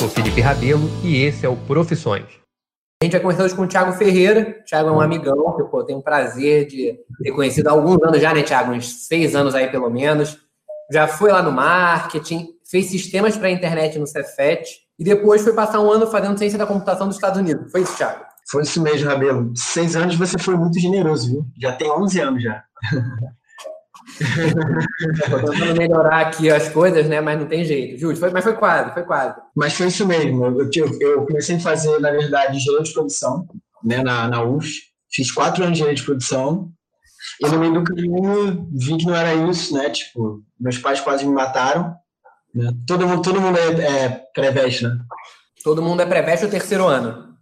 sou Felipe Rabelo e esse é o Profissões. A gente vai começar hoje com o Thiago Ferreira. O Thiago é um amigão que eu tenho o prazer de ter conhecido há alguns anos já, né, Thiago? Uns seis anos aí, pelo menos. Já foi lá no marketing, fez sistemas para a internet no Cefet e depois foi passar um ano fazendo ciência da computação dos Estados Unidos. Foi isso, Thiago? Foi isso mesmo, Rabelo. Seis anos você foi muito generoso, viu? Já tem 11 anos já. Estou tentando melhorar aqui as coisas, né? Mas não tem jeito. Júlio, foi, mas foi quase, foi quase. Mas foi isso mesmo. Eu, eu comecei a fazer, na verdade, engenharia de produção, né, na, na UF. Fiz quatro anos de engenharia de produção. E no meio do caminho vi que não era isso, né? Tipo, meus pais quase me mataram. Né? Todo mundo, todo mundo é, é pré-veste, né? Todo mundo é pré-veste ou terceiro ano?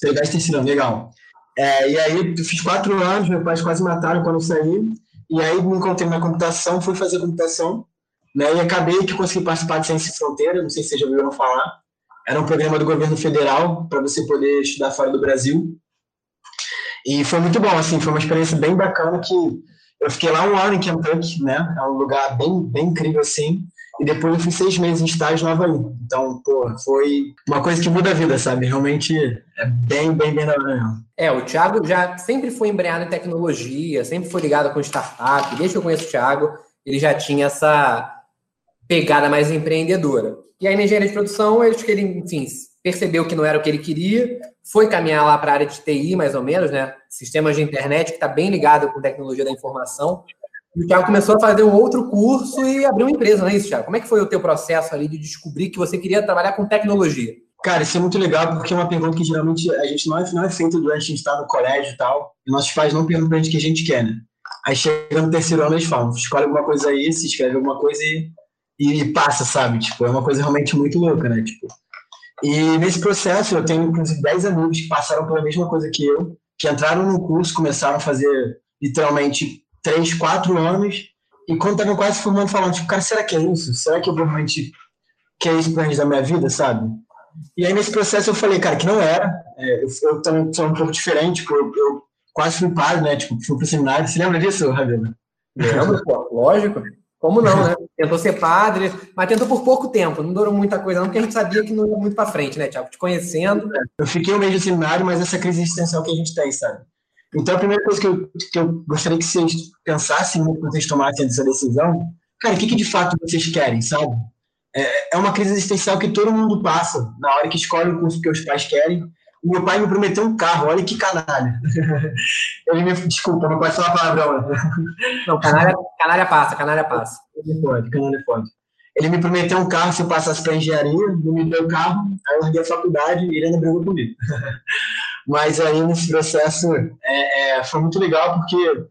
Pré-veste terceiro ano, legal. É, e aí, fiz quatro anos, meus pais quase mataram quando eu saí. E aí me encontrei na computação, fui fazer computação, né? E acabei que consegui participar de Ciência Fronteira, não sei se vocês já ouviram falar. Era um programa do governo federal para você poder estudar fora do Brasil. E foi muito bom, assim, foi uma experiência bem bacana que eu fiquei lá um ano em Kentucky, né? É um lugar bem, bem incrível, assim. E depois eu fui seis meses em estágio no Havaí. Então, pô, foi uma coisa que muda a vida, sabe? Realmente é bem, bem, bem da hora É, o Thiago já sempre foi embreado em tecnologia, sempre foi ligado com startup. Desde que eu conheço o Thiago, ele já tinha essa pegada mais empreendedora. E aí, na engenharia de produção, acho que ele, enfim, percebeu que não era o que ele queria, foi caminhar lá para a área de TI, mais ou menos, né? Sistemas de internet, que está bem ligado com tecnologia da informação. E o Thiago começou a fazer um outro curso e abriu uma empresa, não é isso, Thiago? Como é que foi o teu processo ali de descobrir que você queria trabalhar com tecnologia? Cara, isso é muito legal porque é uma pergunta que geralmente a gente não é, não é feita durante a gente estar no colégio e tal, e nossos pais não perguntam pra gente o que a gente quer, né? Aí chega no terceiro ano eles falam, escolhe alguma coisa aí, se escreve alguma coisa e, e passa, sabe? Tipo, é uma coisa realmente muito louca, né? Tipo, e nesse processo eu tenho inclusive 10 amigos que passaram pela mesma coisa que eu, que entraram no curso, começaram a fazer literalmente três, quatro anos, e quando estavam quase formando, falando, tipo, cara, será que é isso? Será que eu realmente quero isso para da minha vida, sabe? E aí, nesse processo, eu falei, cara, que não era. É, eu, eu também sou um pouco diferente, tipo, eu, eu quase fui padre, né? Tipo, fui pro seminário. Você lembra disso, Ravena? Lembro, pô, lógico. Como não, né? Tentou ser padre, mas tentou por pouco tempo, não durou muita coisa, não, porque a gente sabia que não ia muito para frente, né, Tiago? Te conhecendo. Eu fiquei um mês no seminário, mas essa crise existencial que a gente tem, sabe? Então, a primeira coisa que eu, que eu gostaria que vocês pensassem quando vocês tomassem essa decisão, cara, o que, que de fato vocês querem, sabe? É, é uma crise existencial que todo mundo passa na hora que escolhe o curso que os pais querem. O meu pai me prometeu um carro, olha que canalha. Ele me, desculpa, não pode falar palavrão. Não, canalha, canalha passa, canalha passa. Pode, canalha pode. Ele me prometeu um carro se eu passasse para engenharia, não me deu o carro, aí eu larguei a faculdade e ele ainda brigou comigo. Mas aí nesse processo é, é, foi muito legal porque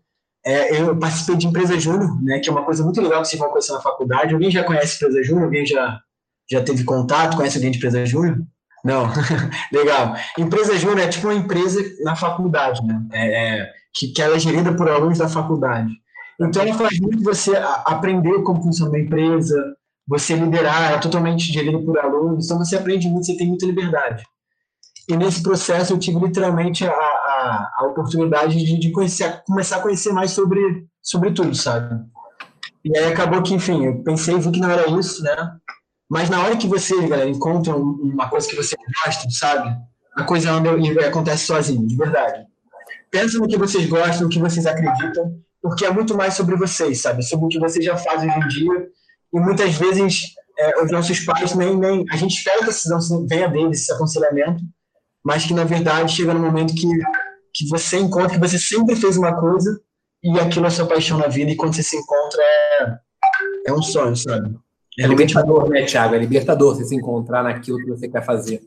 é, eu participei de empresa júnior, né, que é uma coisa muito legal que vocês vão conhecer na faculdade. Alguém já conhece empresa júnior? Alguém já, já teve contato? Conhece alguém de empresa júnior? Não, legal. Empresa júnior é tipo uma empresa na faculdade, né? É, é, que, que ela é gerida por alunos da faculdade. Então ela faz muito você aprender como funciona uma empresa, você liderar, é totalmente gerido por alunos, então você aprende muito, você tem muita liberdade. E nesse processo eu tive literalmente a, a, a oportunidade de, de conhecer, começar a conhecer mais sobre, sobre tudo, sabe? E aí acabou que, enfim, eu pensei, vi que não era isso, né? Mas na hora que você, galera, encontra uma coisa que você gosta, sabe? A coisa anda e acontece sozinho, de verdade. Pensa no que vocês gostam, no que vocês acreditam, porque é muito mais sobre vocês, sabe? Sobre o que vocês já fazem hoje em dia. E muitas vezes é, os nossos pais nem, nem. A gente espera que a decisão venha deles, esse aconselhamento, mas que na verdade chega no momento que, que você encontra que você sempre fez uma coisa e aquilo é sua paixão na vida, e quando você se encontra é, é um sonho, sabe? É, é libertador, né, Thiago? É libertador você se encontrar naquilo que você quer fazer.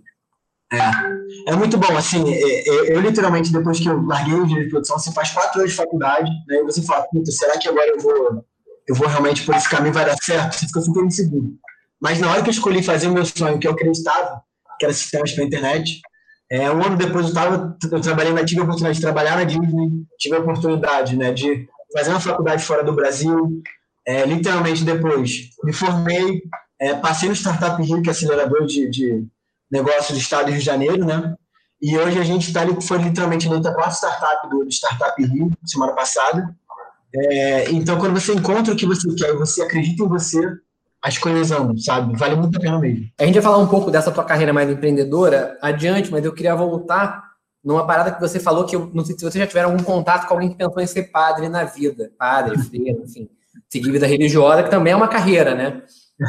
É, é muito bom, assim, eu, é, é, eu, literalmente, depois que eu larguei o de produção, você faz quatro anos de faculdade, né, e você fala, puta, será que agora eu vou, eu vou realmente por esse caminho vai dar certo? Você fica super inseguro. Mas na hora que eu escolhi fazer o meu sonho, que eu acreditava, que era sistemas para internet, é, um ano depois eu, tava, eu trabalhei, tive a oportunidade de trabalhar na Disney, tive a oportunidade né, de fazer uma faculdade fora do Brasil, é, literalmente depois me formei, é, passei no Startup Rio, que é acelerador de, de negócios do estado do Rio de Janeiro, né? E hoje a gente tá, foi literalmente eleita a quarta startup do, do Startup Rio, semana passada. É, então, quando você encontra o que você quer e você acredita em você, as coisas andam, sabe? Vale muito a pena mesmo. A gente vai falar um pouco dessa tua carreira mais empreendedora adiante, mas eu queria voltar numa parada que você falou que eu não sei se você já tiveram algum contato com alguém que pensou em ser padre na vida, padre, freira, enfim, seguir vida religiosa, que também é uma carreira, né?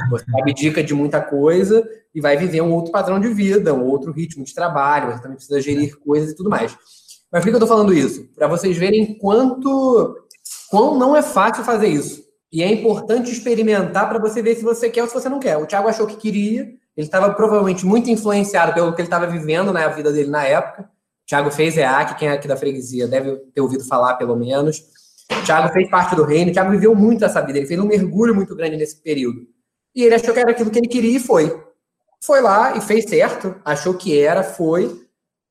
Você abdica de muita coisa e vai viver um outro padrão de vida, um outro ritmo de trabalho, você também precisa gerir coisas e tudo mais. Mas por que eu tô falando isso? Para vocês verem quanto quão não é fácil fazer isso. E é importante experimentar para você ver se você quer ou se você não quer. O Thiago achou que queria, ele estava provavelmente muito influenciado pelo que ele estava vivendo na vida dele na época. O Thiago fez EAC, quem é aqui da freguesia deve ter ouvido falar pelo menos. O Thiago fez parte do reino, o Thiago viveu muito essa vida, ele fez um mergulho muito grande nesse período. E ele achou que era aquilo que ele queria e foi. Foi lá e fez certo, achou que era, foi,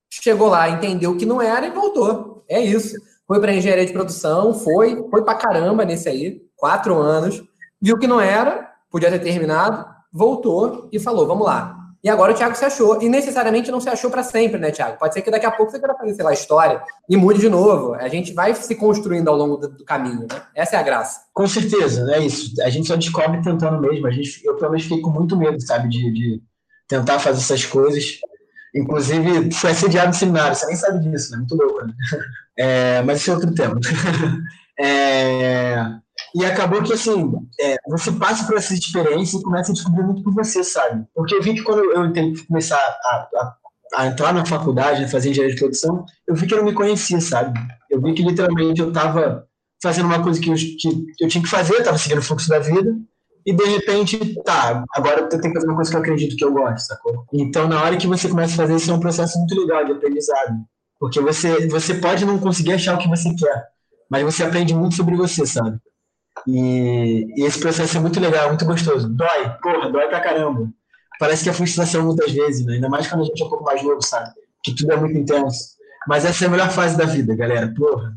chegou lá, entendeu que não era e voltou. É isso. Foi para engenharia de produção, foi, foi para caramba nesse aí, quatro anos, viu que não era, podia ter terminado, voltou e falou: vamos lá. E agora o Thiago se achou. E necessariamente não se achou para sempre, né, Thiago? Pode ser que daqui a pouco você queira fazer, sei lá, história e mude de novo. A gente vai se construindo ao longo do, do caminho, né? Essa é a graça. Com certeza, é isso. A gente só descobre tentando mesmo. A gente, eu, pelo menos, fiquei com muito medo, sabe, de, de tentar fazer essas coisas. Inclusive, foi assediado no seminário, você nem sabe disso, né? Muito louco, né? É, mas isso é outro tema. É, e acabou que, assim, é, você passa por essa experiência e começa a descobrir muito por você, sabe? Porque eu vi que quando eu que começar a, a, a, entrar na faculdade, a fazer engenharia de produção, eu vi que eu não me conhecia, sabe? Eu vi que literalmente eu estava fazendo uma coisa que eu, que eu tinha que fazer, estava seguindo o fluxo da vida, e de repente, tá, agora eu tenho que fazer uma coisa que eu acredito que eu gosto, sacou? Então, na hora que você começa a fazer isso, é um processo muito legal de aprendizado. Porque você, você pode não conseguir achar o que você quer, mas você aprende muito sobre você, sabe? E, e, esse processo é muito legal, muito gostoso. Dói, porra, dói pra caramba. Parece que é frustração muitas vezes, né? Ainda mais quando a gente é um pouco mais novo, sabe? Que tudo é muito intenso. Mas essa é a melhor fase da vida, galera. Porra.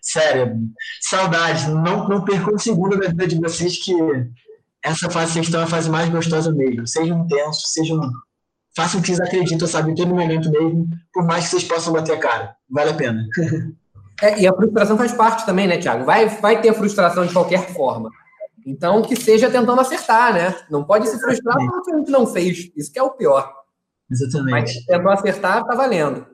Sério. Saudade. Não, não percam um segundo da vida de vocês que essa fase que estão é a fase mais gostosa mesmo. Sejam intensos, sejam. Façam o que vocês acreditam, sabe? Em todo momento mesmo, por mais que vocês possam bater a cara. Vale a pena. É, e a frustração faz parte também, né, Thiago? Vai, vai ter frustração de qualquer forma. Então, que seja tentando acertar, né? Não pode se frustrar porque a gente não fez. Isso que é o pior. Exatamente. Mas tentou acertar, tá valendo.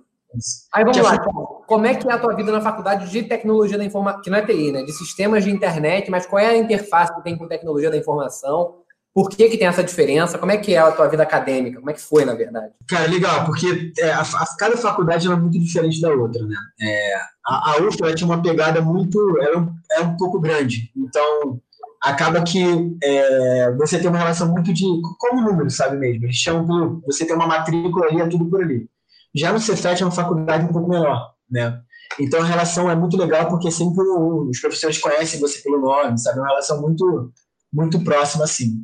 Aí vamos lá, como é que é a tua vida na faculdade de tecnologia da informação, que não é TI, né? De sistemas de internet, mas qual é a interface que tem com tecnologia da informação? Por que, que tem essa diferença? Como é que é a tua vida acadêmica? Como é que foi, na verdade? Cara, legal, porque é, a, a, cada faculdade é muito diferente da outra, né? É, a, a UFA tinha uma pegada muito... Era um, era um pouco grande. Então, acaba que é, você tem uma relação muito de... Como número, sabe mesmo? Eles chamam por... Você tem uma matrícula ali, é tudo por ali. Já no Cefet é uma faculdade um pouco menor, né? Então a relação é muito legal porque sempre os professores conhecem você pelo nome, sabe? É uma relação muito muito próxima assim.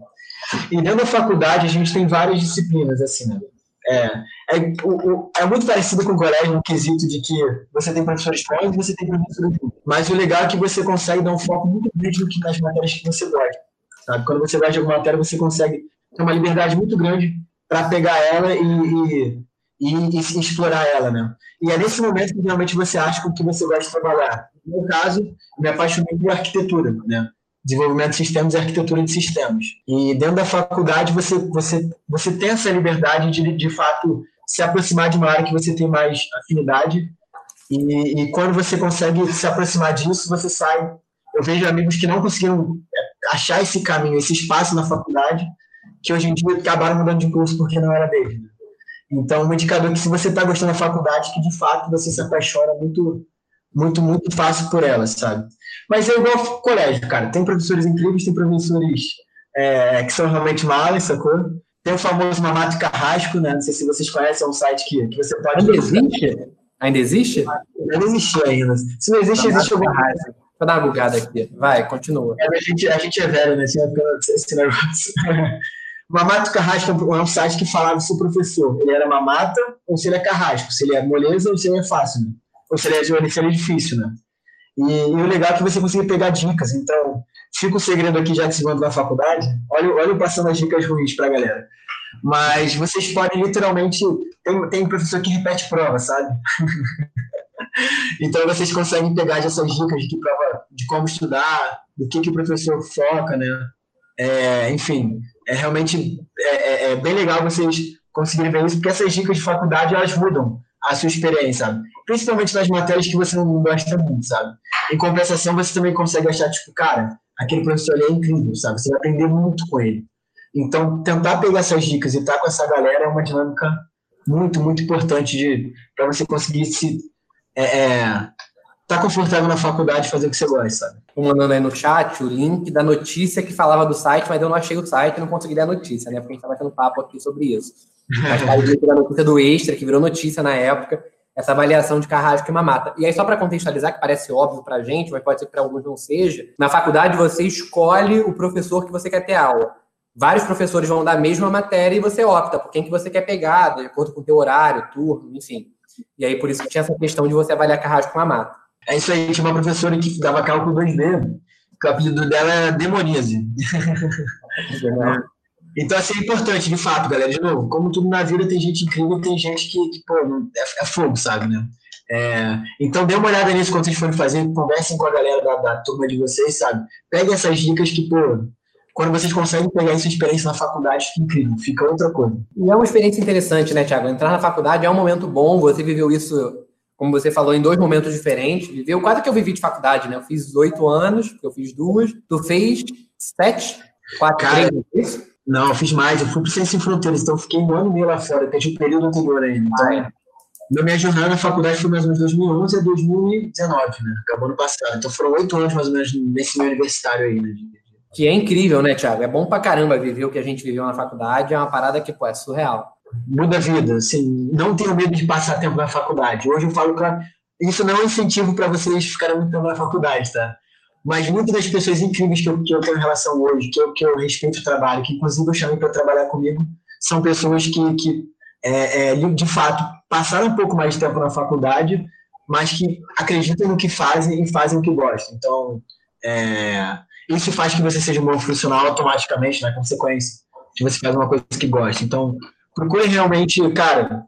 E dentro da faculdade a gente tem várias disciplinas assim, né? É, é, o, o, é muito parecido com o colégio no quesito de que você tem professores bons e você tem professores ruins. Mas o legal é que você consegue dar um foco muito grande no que, nas matérias que você gosta. Sabe? Quando você gosta de alguma matéria, você consegue ter uma liberdade muito grande para pegar ela e, e e, e, explorar ela, né? E é nesse momento que realmente você acha com que você gosta de trabalhar. No meu caso, me apaixonei por arquitetura, né? Desenvolvimento de sistemas e arquitetura de sistemas. E dentro da faculdade você você você tem essa liberdade de de fato se aproximar de uma área que você tem mais afinidade. E, e quando você consegue se aproximar disso, você sai. Eu vejo amigos que não conseguiram é, achar esse caminho, esse espaço na faculdade, que hoje em dia acabaram mudando de curso porque não era deles. Né? Então, um indicador que se você está gostando da faculdade, que de fato você se apaixona muito, muito, muito fácil por ela, sabe? Mas é igual colégio, cara. Tem professores incríveis, tem professores é, que são realmente malas, sacou? Tem o famoso Mamato Carrasco, né? Não sei se vocês conhecem, é um site que, que você pode... Ainda existe? Ainda existe? Ainda existe ainda. Se não existe, existe alguma coisa. Vou dar uma bugada aqui. Vai, continua. É, a, gente, a gente é velho, né? Esse negócio. Mamato Carrasco é um site que falava se o professor ele era mamata ou se ele é carrasco, se ele é moleza ou se ele é fácil, né? Ou se ele é, se ele é difícil, né? E, e, o legal é que você consegue pegar dicas. Então, fica o segredo aqui, já que vocês vão na faculdade, olha, olha passando as dicas ruins para a galera. Mas vocês podem literalmente. Tem, tem professor que repete prova, sabe? então vocês conseguem pegar essas dicas de prova, de como estudar, do que, que o professor foca, né? É, enfim, é realmente é, é, é, bem legal vocês conseguirem ver isso, porque essas dicas de faculdade elas mudam a sua experiência, sabe? Principalmente nas matérias que você não gosta muito, sabe? Em compensação, você também consegue achar, tipo, cara, aquele professor ali é incrível, sabe? Você vai aprender muito com ele. Então, tentar pegar essas dicas e estar com essa galera é uma dinâmica muito, muito importante para você conseguir se é, é, tá confortável na faculdade fazer o que você gosta, sabe? Tô mandando aí no chat o link da notícia que falava do site, mas eu não achei o site e não consegui ler a notícia, né? Porque a gente estava tendo papo aqui sobre isso. Mas tá o link da notícia do Extra, que virou notícia na época, essa avaliação de carrasco e mamata. E aí, só para contextualizar, que parece óbvio para a gente, mas pode ser que para alguns não seja, na faculdade você escolhe o professor que você quer ter aula vários professores vão dar a mesma matéria e você opta por quem que você quer pegar, de acordo com o teu horário, turno, enfim. E aí, por isso que tinha essa questão de você avaliar carrasco com a mata. É isso aí, tinha uma professora que dava cálculo 2D, o apelido dela é Demoníase. então, assim, é importante, de fato, galera, de novo, como tudo na vida, tem gente incrível, tem gente que, que pô, é, é fogo, sabe, né? É, então, dê uma olhada nisso quando vocês forem fazer, conversem com a galera da, da turma de vocês, sabe? Peguem essas dicas que, pô, quando vocês conseguem pegar essa experiência na faculdade, fica incrível, fica outra coisa. E é uma experiência interessante, né, Thiago? Entrar na faculdade é um momento bom, você viveu isso, como você falou, em dois momentos diferentes. Viveu quase que eu vivi de faculdade, né? Eu fiz oito anos, eu fiz duas. Tu fez sete? Quatro, Cara, três, é Não, eu fiz mais. Eu fui para Ciência Sem Fronteiras, então eu fiquei um ano e meio lá fora, é o período anterior ainda. Então, ah, é. minha jornada na faculdade foi mais ou menos 2011 a 2019, né? Acabou no passado. Então foram oito anos mais ou menos nesse meu universitário aí, né? Que é incrível, né, Thiago? É bom pra caramba viver o que a gente viveu na faculdade, é uma parada que, pô, é surreal. Muda a vida, assim, não tenho medo de passar tempo na faculdade. Hoje eu falo que isso não é um incentivo para vocês ficarem muito tempo na faculdade, tá? Mas muitas das pessoas incríveis que eu, que eu tenho relação hoje, que eu, que eu respeito o trabalho, que inclusive eu chamei para trabalhar comigo, são pessoas que, que é, é, de fato, passaram um pouco mais de tempo na faculdade, mas que acreditam no que fazem e fazem o que gostam. Então, é, isso faz que você seja um bom profissional automaticamente, né? Consequência de você faz uma coisa que gosta. Então, procure realmente, cara,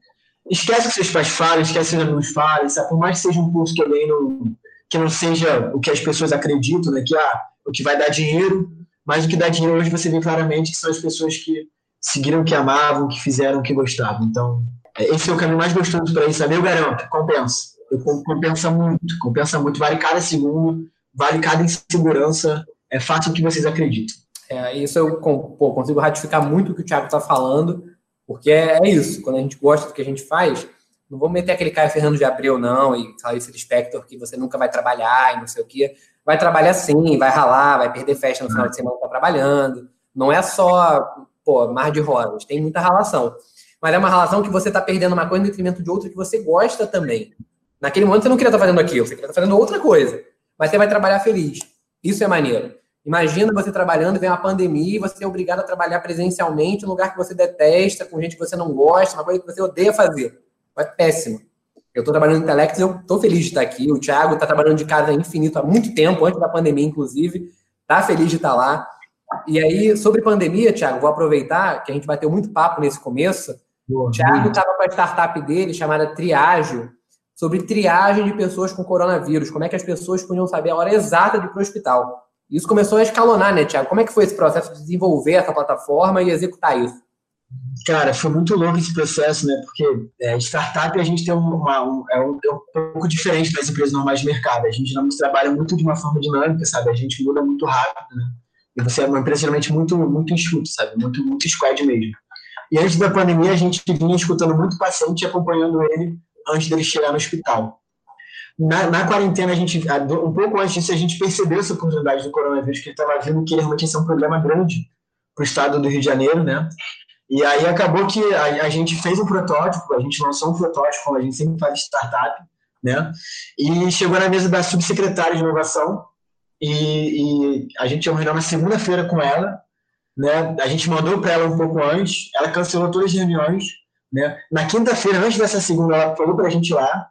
esquece que seus pais falam, esquece que seus amigos falem, sabe? Por mais que seja um curso que alguém não, que não seja o que as pessoas acreditam, né? Que ah, o que vai dar dinheiro, mas o que dá dinheiro hoje você vê claramente que são as pessoas que seguiram o que amavam, que fizeram o que gostavam. Então, é, esse é o caminho mais gostoso para isso, sabe? Eu garanto, compensa. Eu, compensa muito, compensa muito, vale cada segundo, vale cada insegurança é fácil o que vocês acreditam. É, isso eu pô, consigo ratificar muito o que o Thiago está falando, porque é, é, isso, quando a gente gosta do que a gente faz, não vou meter aquele Caio Fernando de Abreu, não, e esse Spector que você nunca vai trabalhar e não sei o quê. Vai trabalhar sim, vai ralar, vai perder festa no final de semana que tá trabalhando. Não é só, pô, mar de rosas, tem muita relação. Mas é uma relação que você está perdendo uma coisa em detrimento de outra que você gosta também. Naquele momento você não queria estar tá fazendo aquilo, você queria estar tá fazendo outra coisa. Mas você vai trabalhar feliz. Isso é maneiro. Imagina você trabalhando, vem uma pandemia e você é obrigado a trabalhar presencialmente um lugar que você detesta, com gente que você não gosta, uma coisa que você odeia fazer. É péssimo. Eu estou trabalhando no Telex e eu estou feliz de estar aqui. O Thiago está trabalhando de casa infinito há muito tempo, antes da pandemia, inclusive. Está feliz de estar lá. E aí, sobre pandemia, Thiago, vou aproveitar que a gente bateu muito papo nesse começo. Boa, o Thiago estava com a startup dele, chamada Triágio, sobre triagem de pessoas com coronavírus. Como é que as pessoas podiam saber a hora exata de ir para o hospital. Isso começou a escalonar, né, Tiago? Como é que foi esse processo de desenvolver essa plataforma e executar isso? Cara, foi muito longo esse processo, né? Porque é, startup a gente tem uma, um, é um, é um pouco diferente das empresas normais de mercado. A gente não trabalha muito de uma forma dinâmica, sabe? A gente muda muito rápido, né? E você é uma empresa geralmente muito, muito enxuto, sabe? Muito, muito squad mesmo. E antes da pandemia, a gente vinha escutando muito paciente e acompanhando ele antes dele chegar no hospital. Na, na, quarentena, a gente, um pouco antes disso, a gente percebeu essa oportunidade do coronavírus, que estava vindo que realmente ia ser um problema grande para o estado do Rio de Janeiro, né? E aí acabou que a, a, gente fez um protótipo, a gente lançou um protótipo, a gente sempre faz startup, né? E chegou na mesa da subsecretária de inovação e, e a gente tinha uma reunião na segunda-feira com ela, né? A gente mandou para ela um pouco antes, ela cancelou todas as reuniões, né? Na quinta-feira, antes dessa segunda, ela falou para a gente lá,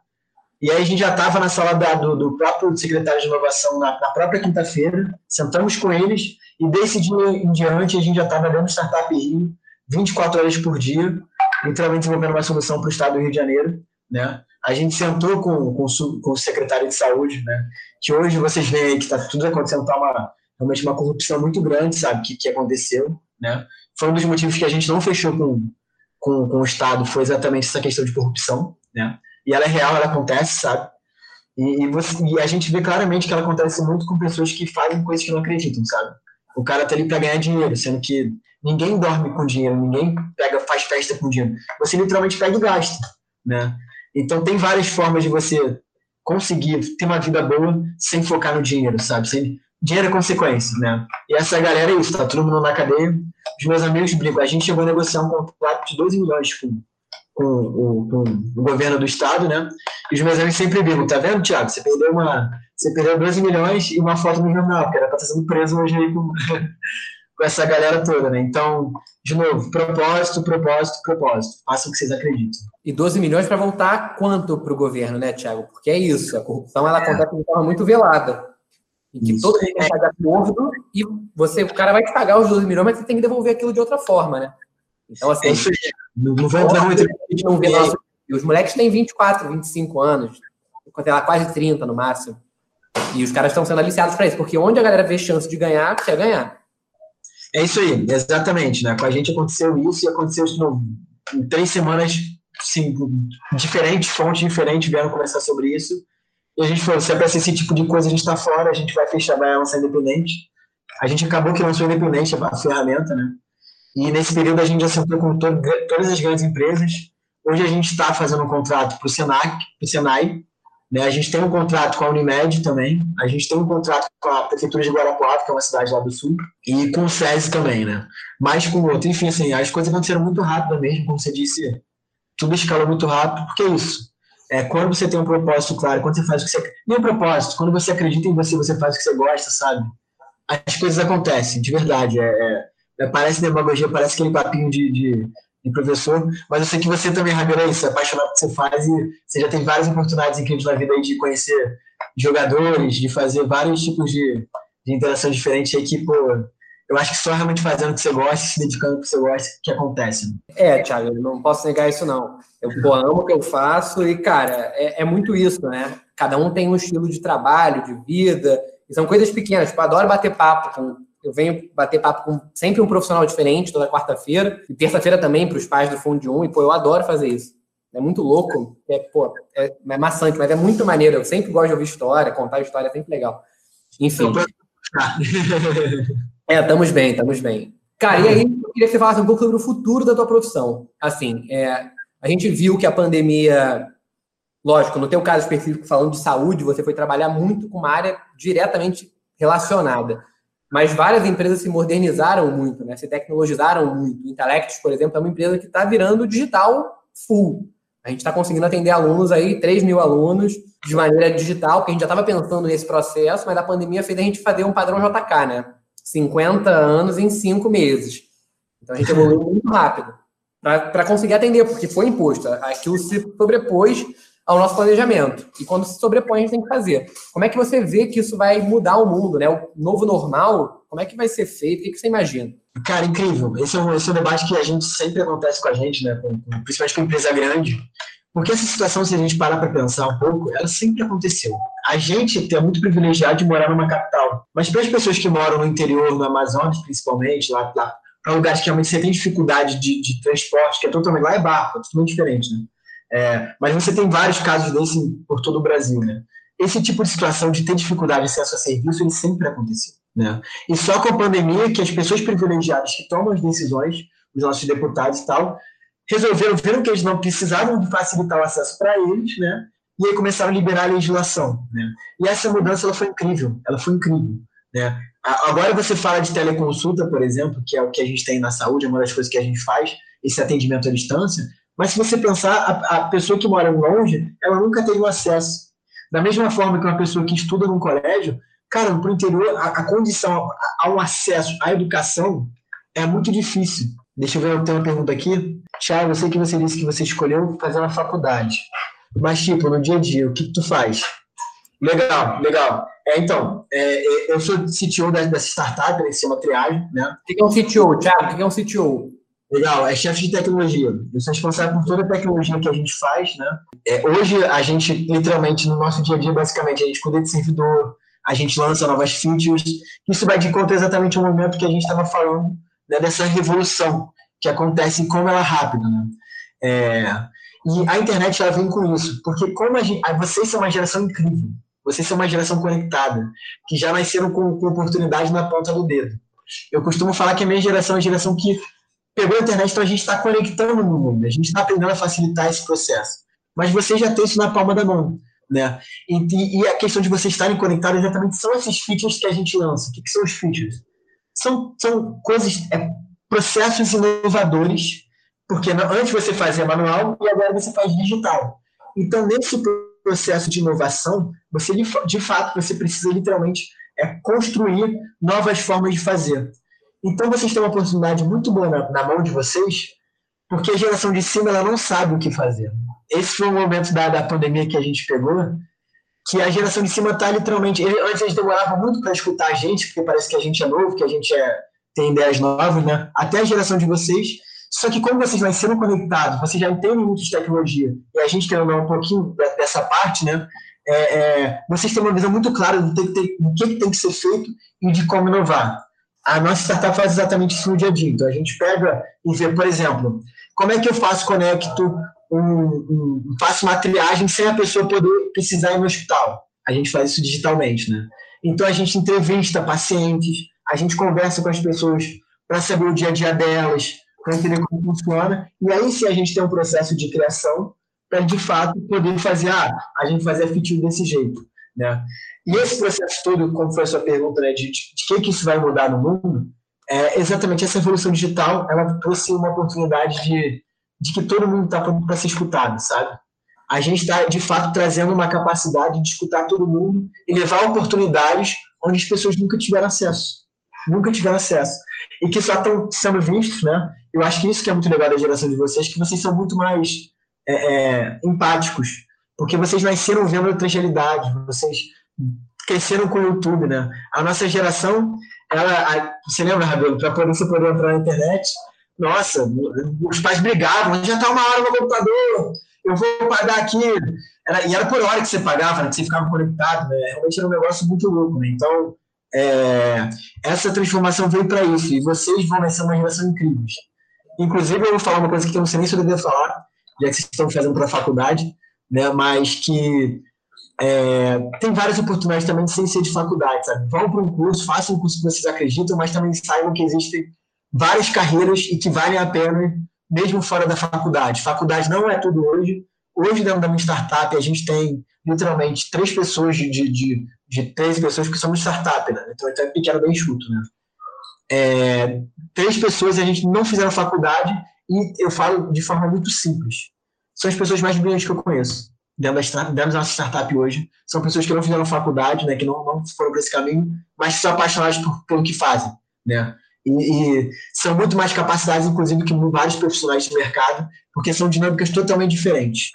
e aí a gente já estava na sala da, do, do, próprio secretário de inovação na, na própria quinta-feira, sentamos com eles e desse dia em diante a gente já estava dando Startup Rio 24 horas por dia, literalmente desenvolvendo uma solução para o estado do Rio de Janeiro. Né? A gente sentou com, com, com, o secretário de saúde, né? que hoje vocês veem que está tudo acontecendo, está uma, realmente uma corrupção muito grande, sabe, que, que aconteceu, né? Foi um dos motivos que a gente não fechou com, com, com o Estado, foi exatamente essa questão de corrupção, né? E ela é real, ela acontece, sabe? E, e, você, e a gente vê claramente que ela acontece muito com pessoas que fazem coisas que não acreditam, sabe? O cara tá ali para ganhar dinheiro, sendo que ninguém dorme com dinheiro, ninguém pega, faz festa com dinheiro. Você literalmente pega e gasta, né? Então tem várias formas de você conseguir ter uma vida boa sem focar no dinheiro, sabe? Sem, dinheiro é consequência, né? E essa galera é isso, tá todo mundo na cadeia. Os meus amigos brincam. A gente chegou a negociar um contrato de 12 milhões com, com, com, com o governo do estado, né? E os meus amigos sempre brigam, tá vendo, Thiago? Você perdeu uma. Você perdeu 12 milhões e uma foto no jornal, que era pra estar sendo preso hoje aí com, com essa galera toda, né? Então, de novo, propósito, propósito, propósito. Façam o que vocês acreditam. E 12 milhões para voltar quanto para o governo, né, Tiago? Porque é isso, a corrupção ela acontece de forma muito velada. Em que isso. todo mundo está de acordo e você, o cara vai te pagar os 12 milhões, mas você tem que devolver aquilo de outra forma, né? Então, assim. É isso aí. Não, não vai entrar muito. Não vê nosso... Os moleques têm 24, 25 anos, sei lá, quase 30 no máximo. E os caras estão sendo aliciados para isso, porque onde a galera vê chance de ganhar, quer ganhar. É isso aí, exatamente. Né? Com a gente aconteceu isso e aconteceu isso no, em três semanas, sim, diferentes, fontes diferentes vieram conversar sobre isso. E a gente falou: se é para esse tipo de coisa, a gente está fora, a gente vai fechar, vai lançar independente. A gente acabou que lançou independente a ferramenta, né? E nesse período a gente já sentou com to todas as grandes empresas. Hoje a gente está fazendo um contrato para o Senac, para o Senai, né? A gente tem um contrato com a Unimed também, a gente tem um contrato com a Prefeitura de Guarapuava, que é uma cidade lá do sul, e com o SESI também, né? Mas com o outro. Enfim, assim, as coisas aconteceram muito rápido mesmo, como você disse, tudo escalou muito rápido, porque é isso. É, quando você tem um propósito claro, quando você faz o que você. Nem um propósito, quando você acredita em você, você faz o que você gosta, sabe? As coisas acontecem, de verdade. É, é, é parece demagogia, parece aquele papinho de, de de professor, mas eu sei que você também, Ramiro, é isso, é apaixonado pelo que você faz e você já tem várias oportunidades incríveis na vida aí de conhecer jogadores, de fazer vários tipos de, de interação diferentes aí que, pô, eu acho que só realmente fazendo o que você gosta, se dedicando ao que você gosta, que acontece. Né? É, Thiago, eu não posso negar isso, não. Eu pô, amo o que eu faço e, cara, é, é, muito isso, né? Cada um tem um estilo de trabalho, de vida, e são coisas pequenas. Tipo, adoro bater papo com eu venho bater papo com sempre um profissional diferente toda quarta-feira, e terça-feira também para os pais do Fundo de Um, e pô, eu adoro fazer isso. É muito louco, é, pô, é, é maçante, mas é muito maneiro. Eu sempre gosto de ouvir história, contar história é sempre legal. Enfim. é, estamos bem, estamos bem. Cara, e aí eu queria que você falasse um pouco sobre o futuro da tua profissão. Assim, é, a gente viu que a pandemia, lógico, no teu caso específico, falando de saúde, você foi trabalhar muito com uma área diretamente relacionada. Mas várias empresas se modernizaram muito, né? se tecnologizaram muito. O Intellectus, por exemplo, é uma empresa que está virando digital full. A gente está conseguindo atender alunos aí, 3 mil alunos, de maneira digital, porque a gente já estava pensando nesse processo, mas a pandemia fez a gente fazer um padrão JK, né? 50 anos em 5 meses. Então a gente evoluiu muito rápido para conseguir atender, porque foi imposto. Aquilo se sobrepôs ao nosso planejamento. E quando se sobrepõe, a gente tem que fazer. Como é que você vê que isso vai mudar o mundo, né? O novo normal, como é que vai ser feito? O que você imagina? Cara, incrível. Esse é um, esse é um debate que a gente sempre acontece com a gente, né? Com, com, principalmente com empresa grande. Porque essa situação, se a gente parar para pensar um pouco, ela sempre aconteceu. A gente é muito privilegiado de morar numa capital. Mas para as pessoas que moram no interior, no Amazonas, principalmente, lá, lá para lugares que realmente você tem dificuldade de, de transporte, que é totalmente. Lá é barco, é totalmente diferente, né? É, mas você tem vários casos desse por todo o Brasil, né? Esse tipo de situação de ter dificuldade de acesso a serviço, ele sempre aconteceu, né? E só com a pandemia que as pessoas privilegiadas que tomam as decisões, os nossos deputados e tal, resolveram, viram que eles não precisavam facilitar o acesso para eles, né? E aí começaram a liberar a legislação, né? E essa mudança, ela foi incrível, ela foi incrível, né? Agora você fala de teleconsulta, por exemplo, que é o que a gente tem na saúde, é uma das coisas que a gente faz, esse atendimento à distância, mas se você pensar, a, a pessoa que mora longe, ela nunca teve acesso. Da mesma forma que uma pessoa que estuda num colégio, cara, para o interior, a, a condição ao acesso à educação é muito difícil. Deixa eu ver, eu tenho uma pergunta aqui. Tiago, eu sei que você disse que você escolheu fazer uma faculdade. Mas, tipo, no dia a dia, o que, que tu faz? Legal, legal. É, então, é, é eu sou CTO dessa startup, né, que se chama Triagem, né? O que é um CTO, Thiago? O que é um CTO? Legal, é chefe de tecnologia. Eu sou responsável por toda a tecnologia que a gente faz, né? É, hoje, a gente, literalmente, no nosso dia a dia, basicamente, a gente cuida de servidor, a gente lança novas features. Isso vai de conta exatamente ao momento que a gente estava falando né, dessa revolução que acontece e como ela é rápida. Né? É, e a internet ela vem com isso, porque como a gente, vocês são uma geração incrível, vocês são uma geração conectada, que já nasceram com, com oportunidade na ponta do dedo. Eu costumo falar que a minha geração é a geração que pegou a internet, então a gente está conectando no mundo, a gente está aprendendo a facilitar esse processo. Mas vocês já têm isso na palma da mão. Né? E, e, a questão de vocês estarem conectados exatamente são esses features que a gente lança. O que, que são os features? São, são coisas, é, processos inovadores, porque antes você fazia manual e agora você faz digital. Então, nesse processo de inovação, você de fato você precisa literalmente é, construir novas formas de fazer. Então, vocês têm uma oportunidade muito boa na, na mão de vocês, porque a geração de cima ela não sabe o que fazer esse foi o momento da, da pandemia que a gente pegou, que a geração de cima está literalmente. Antes eles demoravam muito para escutar a gente, porque parece que a gente é novo, que a gente é, tem ideias novas, né? Até a geração de vocês. Só que como vocês sendo conectados, vocês já entendem muito de tecnologia, e a gente quer um pouquinho dessa parte, né? É, é, vocês têm uma visão muito clara do que, do que tem que ser feito e de como inovar. A nossa startup faz exatamente isso no dia a dia. Então, a gente pega e vê, por exemplo, como é que eu faço conecto um, um, faço uma triagem sem a pessoa poder precisar ir no hospital. A gente faz isso digitalmente, né? Então a gente entrevista pacientes, a gente conversa com as pessoas para saber o dia a dia delas, para entender como funciona. E aí sim a gente tem um processo de criação para de fato poder fazer, ah, a gente fazer a feature desse jeito, né? E esse processo todo, como foi a sua pergunta, né, de, de, de que que isso vai mudar no mundo, é exatamente essa evolução digital, ela trouxe uma oportunidade de de que todo mundo está pronto para ser escutado, sabe? A gente está, de fato, trazendo uma capacidade de escutar todo mundo e levar oportunidades onde as pessoas nunca tiveram acesso. Nunca tiveram acesso. E que só estão sendo vistos, né? Eu acho que isso que é muito legal da geração de vocês, que vocês são muito mais é, é, empáticos, porque vocês nasceram vendo outras realidades, vocês cresceram com o YouTube, né? A nossa geração, ela, a, você lembra, Rabelo, para poder você poder entrar na internet, nossa, os pais brigavam, já está uma hora no computador, eu vou pagar aqui. Era, e era por hora que você pagava, né, que você ficava conectado, né? realmente era um negócio muito louco. Né? Então, é, essa transformação veio para isso, e vocês vão ser uma geração incrível. Inclusive, eu vou falar uma coisa que eu não sei nem se eu deveria falar, já que vocês estão fazendo para a faculdade, né? mas que é, tem várias oportunidades também sem ser de faculdade, sabe? Vão para um curso, façam um curso que vocês acreditam, mas também saibam que existem várias carreiras e que valem a pena, mesmo fora da faculdade. Faculdade não é tudo hoje. Hoje, dentro da minha startup, a gente tem literalmente três pessoas de, de, de, de 13 pessoas que somos startup, né? Então, é pequeno, bem chuto, né? É, três pessoas a gente não fizeram faculdade e eu falo de forma muito simples. São as pessoas mais brilhantes que eu conheço dentro da, dentro da nossa startup hoje. São pessoas que não fizeram faculdade, né, que não, não foram para esse caminho, mas que são apaixonadas por, pelo que fazem. Né? E, e, são muito mais capacidades, inclusive, que vários profissionais de mercado, porque são dinâmicas totalmente diferentes.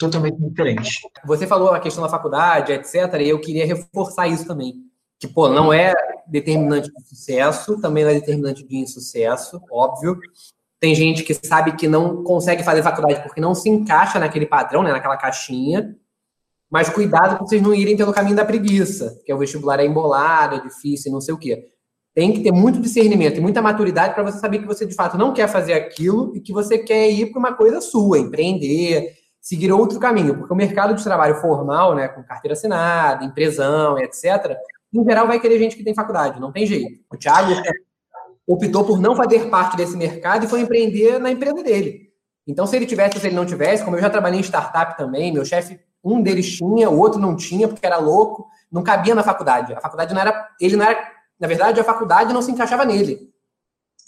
Totalmente diferentes. Você falou a questão da faculdade, etc., e eu queria reforçar isso também. Que, pô, não é determinante de sucesso, também não é determinante de insucesso, óbvio. Tem gente que sabe que não consegue fazer faculdade porque não se encaixa naquele padrão, né, naquela caixinha. Mas cuidado para vocês não irem pelo caminho da preguiça, que é o vestibular é embolado, é difícil, não sei o quê tem que ter muito discernimento e muita maturidade para você saber que você de fato não quer fazer aquilo e que você quer ir para uma coisa sua, empreender, seguir outro caminho, porque o mercado de trabalho formal, né, com carteira assinada, empresão, etc., em geral vai querer gente que tem faculdade, não tem jeito. O Thiago optou por não fazer parte desse mercado e foi empreender na empresa dele. Então, se ele tivesse ou se ele não tivesse, como eu já trabalhei em startup também, meu chefe, um deles tinha, o outro não tinha, porque era louco, não cabia na faculdade. A faculdade não era. Ele não era na verdade, a faculdade não se encaixava nele.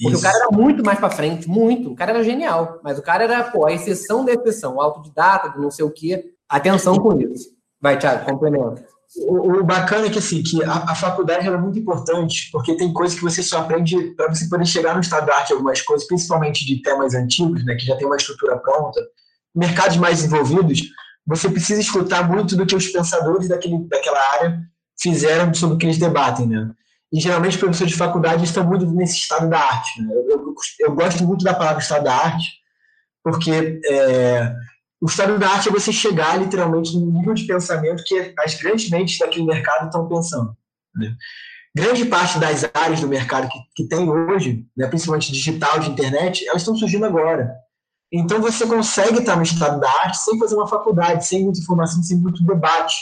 Porque Isso. o cara era muito mais para frente, muito. O cara era genial, mas o cara era, pô, a exceção da exceção, o autodidata, do não sei o quê. Atenção com isso. Vai, Thiago, complementa. O, o, bacana é que, assim, que a, a faculdade é muito importante, porque tem coisas que você só aprende para você poder chegar no estado de arte, algumas coisas, principalmente de temas antigos, né, que já tem uma estrutura pronta. Mercados mais envolvidos, você precisa escutar muito do que os pensadores daquele, daquela área fizeram sobre o que eles debatem, né? E geralmente os professores de faculdade estão muito nesse estado da arte. Né? Eu, eu, eu, gosto muito da palavra estado da arte, porque é, o estado da arte é você chegar literalmente no nível de pensamento que as grandes mentes daquele mercado estão pensando. Né? Grande parte das áreas do mercado que, que tem hoje, né, principalmente digital, de internet, elas estão surgindo agora. Então você consegue estar no estado da arte sem fazer uma faculdade, sem muita informação, sem muito debate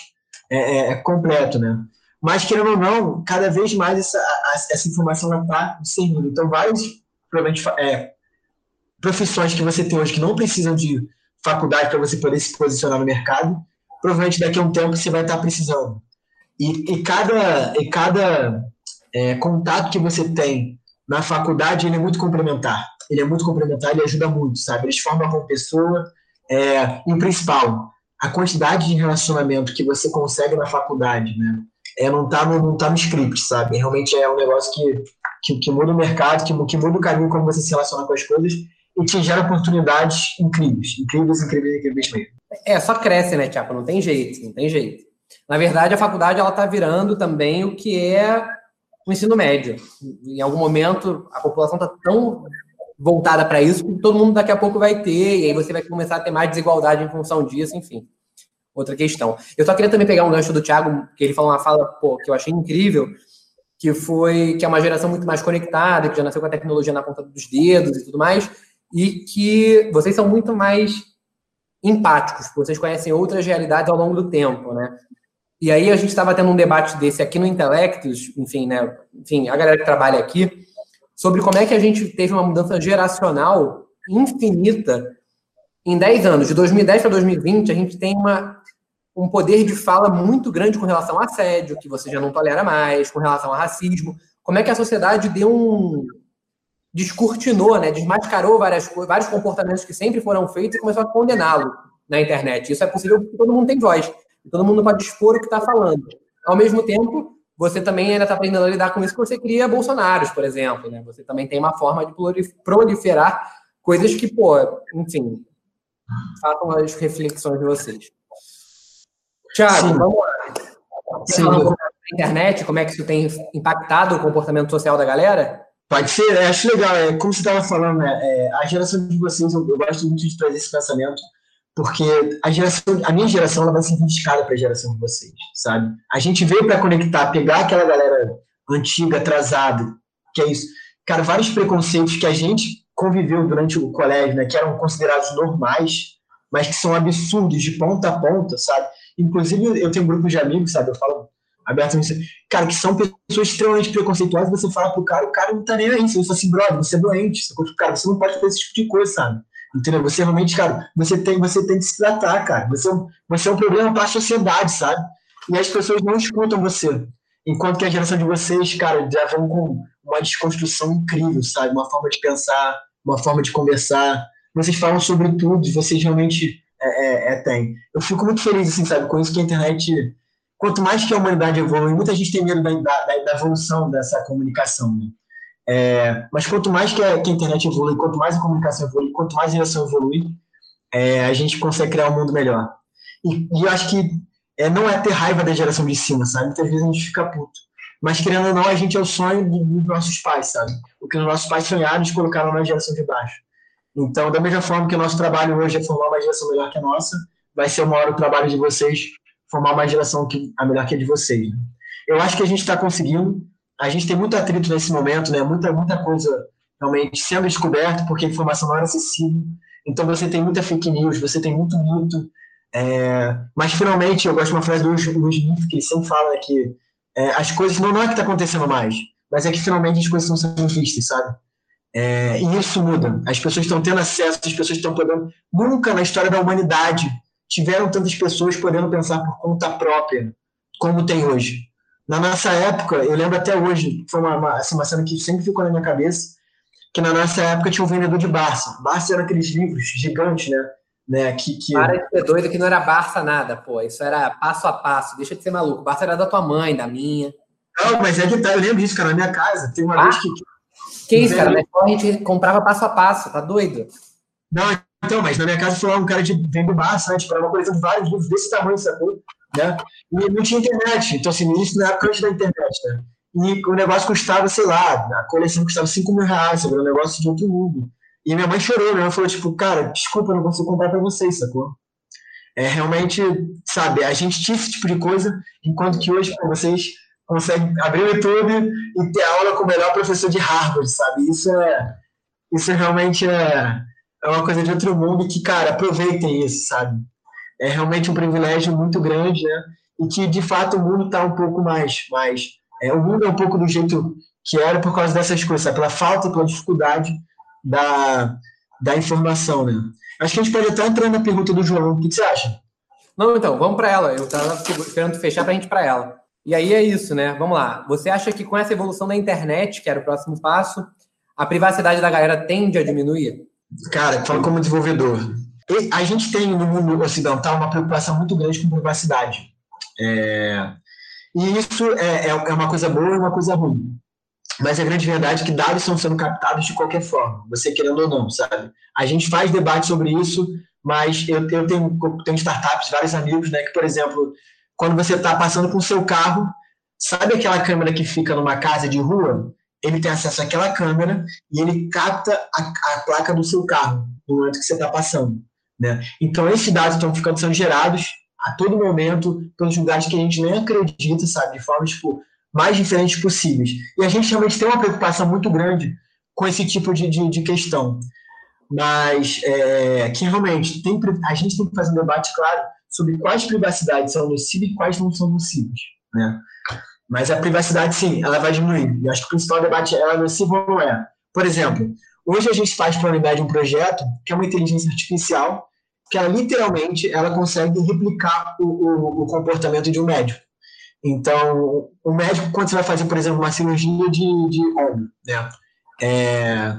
é, é, é completo, né? Mas, querendo ou não, cada vez mais essa, essa informação está discernindo. Então, várias é, profissões que você tem hoje que não precisam de faculdade para você poder se posicionar no mercado, provavelmente daqui a um tempo você vai estar precisando. E, e cada, e cada é, contato que você tem na faculdade, ele é muito complementar. Ele é muito complementar, ele ajuda muito, sabe? Eles formam como pessoa. É, e o principal, a quantidade de relacionamento que você consegue na faculdade, né? É, não está no, não tá no script, sabe? Realmente é um negócio que, que, que muda o mercado, que, que muda o caminho como você se relaciona com as coisas e te gera oportunidades incríveis, incríveis, incríveis, incríveis mesmo. É, só cresce, né, Tiago? Não tem jeito, não tem jeito. Na verdade, a faculdade ela está virando também o que é o ensino médio. Em algum momento, a população está tão voltada para isso que todo mundo daqui a pouco vai ter, e aí você vai começar a ter mais desigualdade em função disso, enfim. Outra questão. Eu só queria também pegar um gancho do Thiago, que ele falou uma fala pô, que eu achei incrível, que foi que é uma geração muito mais conectada, que já nasceu com a tecnologia na ponta dos dedos e tudo mais, e que vocês são muito mais empáticos, vocês conhecem outras realidades ao longo do tempo, né? E aí a gente estava tendo um debate desse aqui no Intelectus, enfim, né? Enfim, a galera que trabalha aqui, sobre como é que a gente teve uma mudança geracional infinita em 10 anos. De 2010 para 2020, a gente tem uma, um poder de fala muito grande com relação a assédio, que você já não tolera mais, com relação a racismo. Como é que a sociedade deu um, descortinou, né, desmascarou várias, vários comportamentos que sempre foram feitos e começou a condená-lo na internet. Isso é possível porque todo mundo tem voz, todo mundo pode expor o que está falando. Ao mesmo tempo, você também ainda está aprendendo a lidar com isso que você cria bolsonaros, por exemplo. Né? Você também tem uma forma de proliferar coisas que, pô, enfim, façam as reflexões de vocês. Tiago, vamos lá. Você da internet, como é que isso tem impactado o comportamento social da galera? Pode ser, acho legal. É, como você estava falando, né, é, a geração de vocês, eu, eu, gosto muito de trazer esse pensamento, porque a geração, a minha geração ela vai ser indicada para a geração de vocês, sabe? A gente veio para conectar, pegar aquela galera antiga, atrasada, que é isso. Cara, vários preconceitos que a gente conviveu durante o colégio, né, que eram considerados normais, mas que são absurdos de ponta a ponta, sabe? Inclusive, eu tenho um grupo de amigos, sabe? Eu falo abertamente, cara, que são pessoas extremamente preconceituosas, você fala pro cara, o cara não tá nem aí, você fala assim, brother, você é doente, você, cara, você não pode fazer esse tipo de coisa, sabe? Entendeu? Você realmente, cara, você tem, você tem que se tratar, cara. Você, é você é um problema para a sociedade, sabe? E as pessoas não escutam você. Enquanto que a geração de vocês, cara, já vão com uma desconstrução incrível, sabe? Uma forma de pensar, uma forma de conversar. Vocês falam sobre tudo, vocês realmente é, é, é, têm. Eu fico muito feliz, assim, sabe, com isso que a internet quanto mais que a humanidade evolui, muita gente tem medo da, da, da evolução dessa comunicação, né? É, mas quanto mais que a, que a, internet evolui, quanto mais a comunicação evolui, quanto mais a geração evolui, é, a gente consegue criar um mundo melhor. E, e eu acho que é, não é ter raiva da geração de cima, sabe? Muitas vezes a gente fica puto. Mas, querendo ou não, a gente é o sonho dos nossos pais, sabe? O que os nossos pais sonharam, eles colocaram na geração de baixo. Então, da mesma forma que o nosso trabalho hoje é formar uma geração melhor que a nossa, vai ser uma hora o trabalho de vocês formar uma geração que a melhor que a de vocês. Né? Eu acho que a gente está conseguindo. A gente tem muito atrito nesse momento, né? Muita muita coisa realmente sendo descoberta porque a informação não era acessível. Então você tem muita fake news, você tem muito mito. É... mas finalmente eu gosto de uma frase do Luiz Smith que sempre fala que é, as coisas não, não é que está acontecendo mais, mas é que finalmente as coisas estão sendo vistas, sabe? É, e isso muda. As pessoas estão tendo acesso, as pessoas estão podendo. Nunca na história da humanidade tiveram tantas pessoas podendo pensar por conta própria, como tem hoje. Na nossa época, eu lembro até hoje, foi uma, uma, assim, uma cena que sempre ficou na minha cabeça, que na nossa época tinha um vendedor de Barça. Barça era aqueles livros gigantes, né? né que, que... Para de ser doido que não era Barça nada, pô. Isso era passo a passo. Deixa de ser maluco. Barça era da tua mãe, da minha. Não, mas é que tá, eu lembro disso, cara, na minha casa. Tem uma ah? vez que. Que isso, cara? Na escola a gente comprava passo a passo, tá doido? Não, então, mas na minha casa foi lá um cara de vendo massa, né? Tipo, era uma coleção de vários livros desse tamanho, sacou? Né? E não tinha internet. Então, assim, isso na época antes da internet, né? E o negócio custava, sei lá, a coleção custava 5 mil reais, Era um negócio de outro mundo. E minha mãe chorou, né? Ela falou, tipo, cara, desculpa, não consigo comprar pra vocês, sacou? É realmente, sabe, a gente tinha esse tipo de coisa, enquanto que hoje pô, vocês conseguem abrir o YouTube e ter aula com o melhor professor de Harvard, sabe? Isso é, isso realmente é, é uma coisa de outro mundo que, cara, aproveitem isso, sabe? É realmente um privilégio muito grande, né? E que, de fato, o mundo está um pouco mais, mais é, o mundo é um pouco do jeito que era por causa dessas coisas, sabe? pela falta, pela dificuldade da, da informação, né? Acho que a gente pode até entrar na pergunta do João. O que você acha? Não, então, vamos para ela. Eu estava esperando fechar para a gente para ela. E aí é isso, né? Vamos lá. Você acha que com essa evolução da internet, que era o próximo passo, a privacidade da galera tende a diminuir? Cara, falo como desenvolvedor. A gente tem no mundo ocidental uma preocupação muito grande com privacidade. É... E isso é, é, é uma coisa boa e uma coisa ruim. Mas a grande verdade é que dados estão sendo captados de qualquer forma, você querendo ou não, sabe? A gente faz debate sobre isso, mas eu, eu tenho, tenho startups, vários amigos, né, que, por exemplo, quando você está passando com o seu carro, sabe aquela câmera que fica numa casa de rua? Ele tem acesso àquela câmera e ele capta a, a placa do seu carro no momento que você está passando. Né? Então, esses dados estão ficando sendo gerados a todo momento pelos lugares que a gente nem acredita, sabe? De formas tipo, mais diferentes possíveis. E a gente realmente tem uma preocupação muito grande com esse tipo de, de, de questão. Mas é, que realmente tem, a gente tem que fazer um debate claro sobre quais privacidades são nocivas e quais não são nocivas. Né? Mas a privacidade, sim, ela vai diminuir. E acho que o principal debate é ela não é. Por exemplo, hoje a gente faz para a Unimed um projeto que é uma inteligência artificial que ela literalmente ela consegue replicar o, o, o comportamento de um médico. Então, o médico, quando você vai fazer, por exemplo, uma cirurgia de, de ombro, né? É,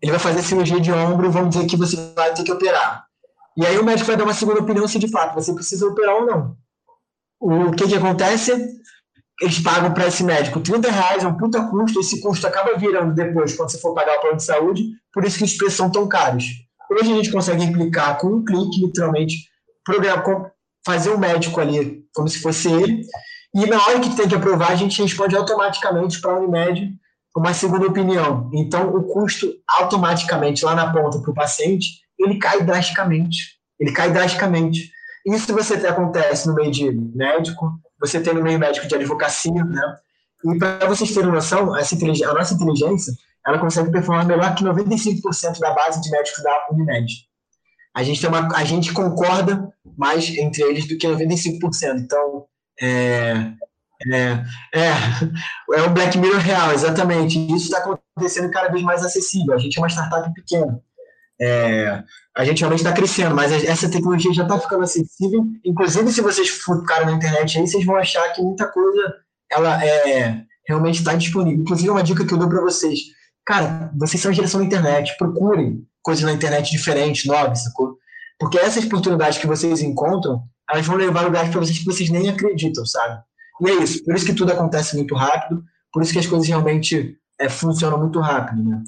ele vai fazer cirurgia de ombro, vamos dizer que você vai ter que operar. E aí o médico vai dar uma segunda opinião se de fato você precisa operar ou não. O que que acontece? Eles pagam para esse médico 30 reais, é um puta custo, esse custo acaba virando depois, quando você for pagar o plano de saúde, por isso que os preços são tão caros. Hoje a gente consegue implicar com um clique, literalmente, fazer o um médico ali como se fosse ele, e na hora que tem que aprovar, a gente responde automaticamente para a Unimed uma segunda opinião. Então, o custo automaticamente lá na ponta para o paciente, ele cai drasticamente. Ele cai drasticamente. Isso você tem, acontece no meio de médico, você tem no meio médico de advocacia, né? E para vocês terem noção, essa a nossa inteligência, ela consegue performar melhor que 95% da base de médicos da Unimed. A gente, tem uma, a gente concorda mais entre eles do que 95%. Então, é, é, é, é um Black Mirror real, exatamente. Isso está acontecendo cada vez mais acessível. A gente é uma startup pequena. É, a gente realmente está crescendo, mas essa tecnologia já está ficando acessível. Inclusive, se vocês ficarem na internet aí, vocês vão achar que muita coisa ela é, realmente está disponível. Inclusive, uma dica que eu dou para vocês. Cara, vocês são a geração da internet, procurem coisas na internet diferentes, novas, sacou? Porque essas oportunidades que vocês encontram, elas vão levar lugares para vocês que vocês nem acreditam, sabe? E é isso. Por isso que tudo acontece muito rápido, por isso que as coisas realmente é, funcionam muito rápido, né?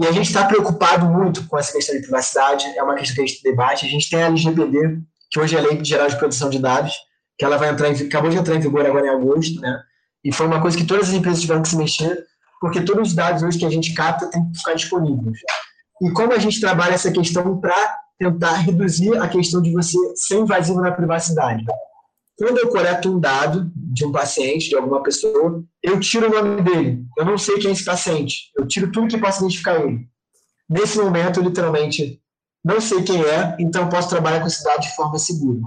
E a gente está preocupado muito com essa questão de privacidade, é uma questão que a gente debate. A gente tem a LGPD, que hoje é a Lei Geral de Proteção de Dados, que ela vai entrar em, acabou de entrar em vigor agora em agosto, né? E foi uma coisa que todas as empresas tiveram que se mexer, porque todos os dados hoje que a gente capta têm que ficar disponíveis. E como a gente trabalha essa questão para tentar reduzir a questão de você ser invasivo na privacidade? Quando eu coleto um dado de um paciente, de alguma pessoa, eu tiro o nome dele. Eu não sei quem é esse paciente. Eu tiro tudo que possa identificar ele. Nesse momento, eu literalmente não sei quem é, então posso trabalhar com esse dado de forma segura.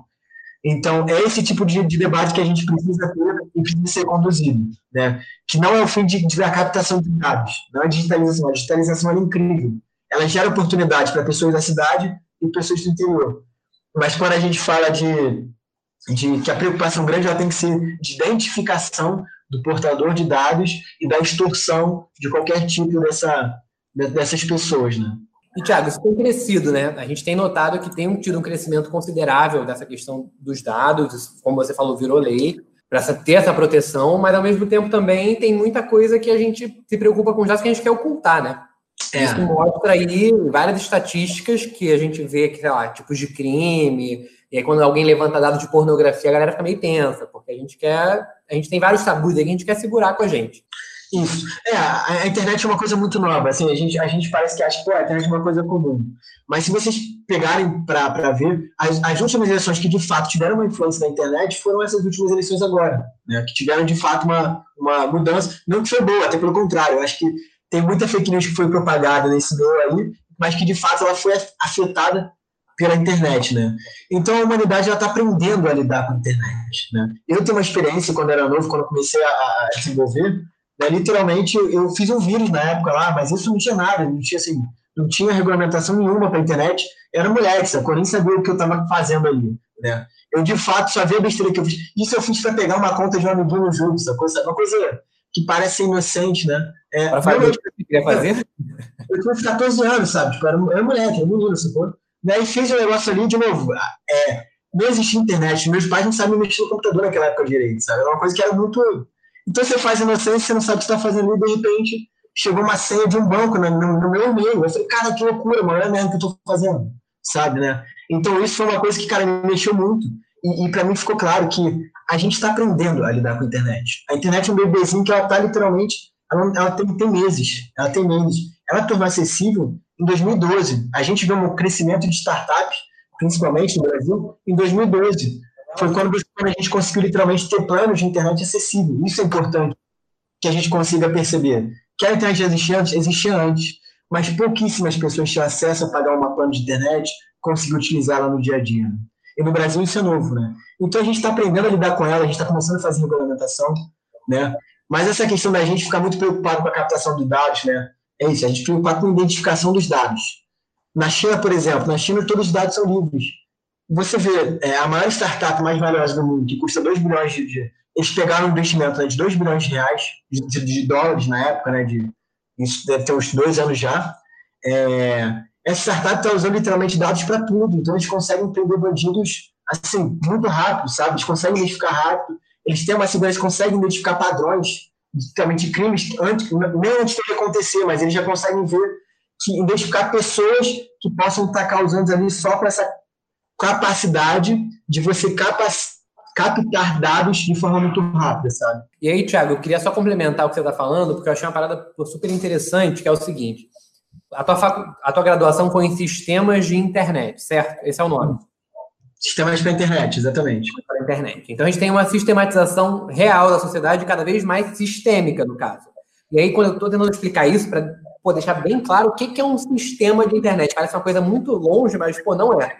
Então, é esse tipo de, de, debate que a gente precisa ter e precisa ser conduzido. Né? Que não é o fim de, de a captação de dados, não é a digitalização. A digitalização é incrível. Ela gera oportunidade para pessoas da cidade e pessoas do interior. Mas quando a gente fala de de que a preocupação grande ela tem que ser de identificação do portador de dados e da extorsão de qualquer tipo dessa, dessas pessoas, né? E, Tiago, isso tem crescido, né? A gente tem notado que tem tido um crescimento considerável dessa questão dos dados, como você falou, virou lei, para ter essa proteção, mas ao mesmo tempo também tem muita coisa que a gente se preocupa com os dados que a gente quer ocultar, né? É. Isso mostra aí várias estatísticas que a gente vê, que, sei lá, tipos de crime, e aí, quando alguém levanta dado de pornografia, a galera fica meio tensa, porque a gente quer. A gente tem vários tabus aí que a gente quer segurar com a gente. Isso. É, a internet é uma coisa muito nova. Assim, a gente, a gente parece que acha que a internet é uma coisa comum. Mas se vocês pegarem para ver, as, as, últimas eleições que de fato tiveram uma influência na internet foram essas últimas eleições agora, né? que tiveram de fato uma, uma mudança, não que foi boa, até pelo contrário, eu acho que tem muita fake news que foi propagada nesse meio aí, mas que de fato ela foi afetada pela internet, né? Então a humanidade já está aprendendo a lidar com a internet, né? Eu tenho uma experiência quando era novo, quando eu comecei a, a desenvolver, né? literalmente eu fiz um vírus na época lá, mas isso não tinha nada, não tinha assim, não tinha regulamentação nenhuma para a internet, era moleque, sabe? Eu nem sabia o que eu estava fazendo ali, né? Eu de fato só vi a besteira que eu fiz. Isso eu fiz para pegar uma conta de um amiguinho no jogo, essa coisa, uma coisa que parece inocente, né? É, para fazer o que você queria fazer? Eu tinha 14 anos, sabe? Tipo, era, era moleque, era menino, sacou? Daí fiz o um negócio ali, de novo, é, não existia internet, meus pais não sabiam mexer no computador naquela época direito, sabe? Era uma coisa que era muito. Então você faz inocência, você não sabe o que está fazendo e de repente chegou uma senha de um banco no, no, no meu e-mail. Eu falei, cara, que loucura, mano, é mesmo que eu estou fazendo, sabe, né? Então isso foi uma coisa que, cara, me mexeu muito. E, e para mim ficou claro que a gente está aprendendo a lidar com a internet. A internet é um bebezinho que ela está literalmente, ela, ela tem, tem meses, ela tem meses. Ela tornou acessível em 2012. A gente viu um crescimento de startups, principalmente no Brasil, em 2012. Foi quando a gente conseguiu literalmente ter planos de internet acessível. Isso é importante que a gente consiga perceber. Que a internet existia antes, existia antes, mas pouquíssimas pessoas tinham acesso a pagar uma plano de internet, conseguir utilizá-la no dia a dia. E no Brasil isso é novo, né? Então a gente está aprendendo a lidar com ela, a gente está começando a fazer regulamentação, né? Mas essa questão da gente ficar muito preocupado com a captação de dados, né? É isso, a gente preocupado com a identificação dos dados. Na China, por exemplo, na China todos os dados são livres. Você vê, é, a maior startup mais valiosa do mundo, que custa 2 bilhões de, de eles pegaram um investimento né, de 2 bilhões de reais, de, de, de, dólares na época, né, de, isso deve ter uns dois anos já. É, essa startup está usando literalmente dados para tudo, então eles conseguem prender bandidos assim, muito rápido, sabe? Eles conseguem identificar rápido, eles têm uma segurança, conseguem identificar padrões de crimes antes, nem antes de acontecer, mas eles já conseguem ver que identificar pessoas que possam estar causando ali só com essa capacidade de você capacitar captar dados de forma muito rápida, sabe? E aí, Thiago, eu queria só complementar o que você está falando, porque eu achei uma parada super interessante, que é o seguinte. A tua, a tua graduação foi em sistemas de internet, certo? Esse é o nome. Sistemas para internet, exatamente. Para internet. Então a gente tem uma sistematização real da sociedade, cada vez mais sistêmica, no caso. E aí, quando eu estou tentando explicar isso, para deixar bem claro o que, que é um sistema de internet, parece uma coisa muito longe, mas pô, não é.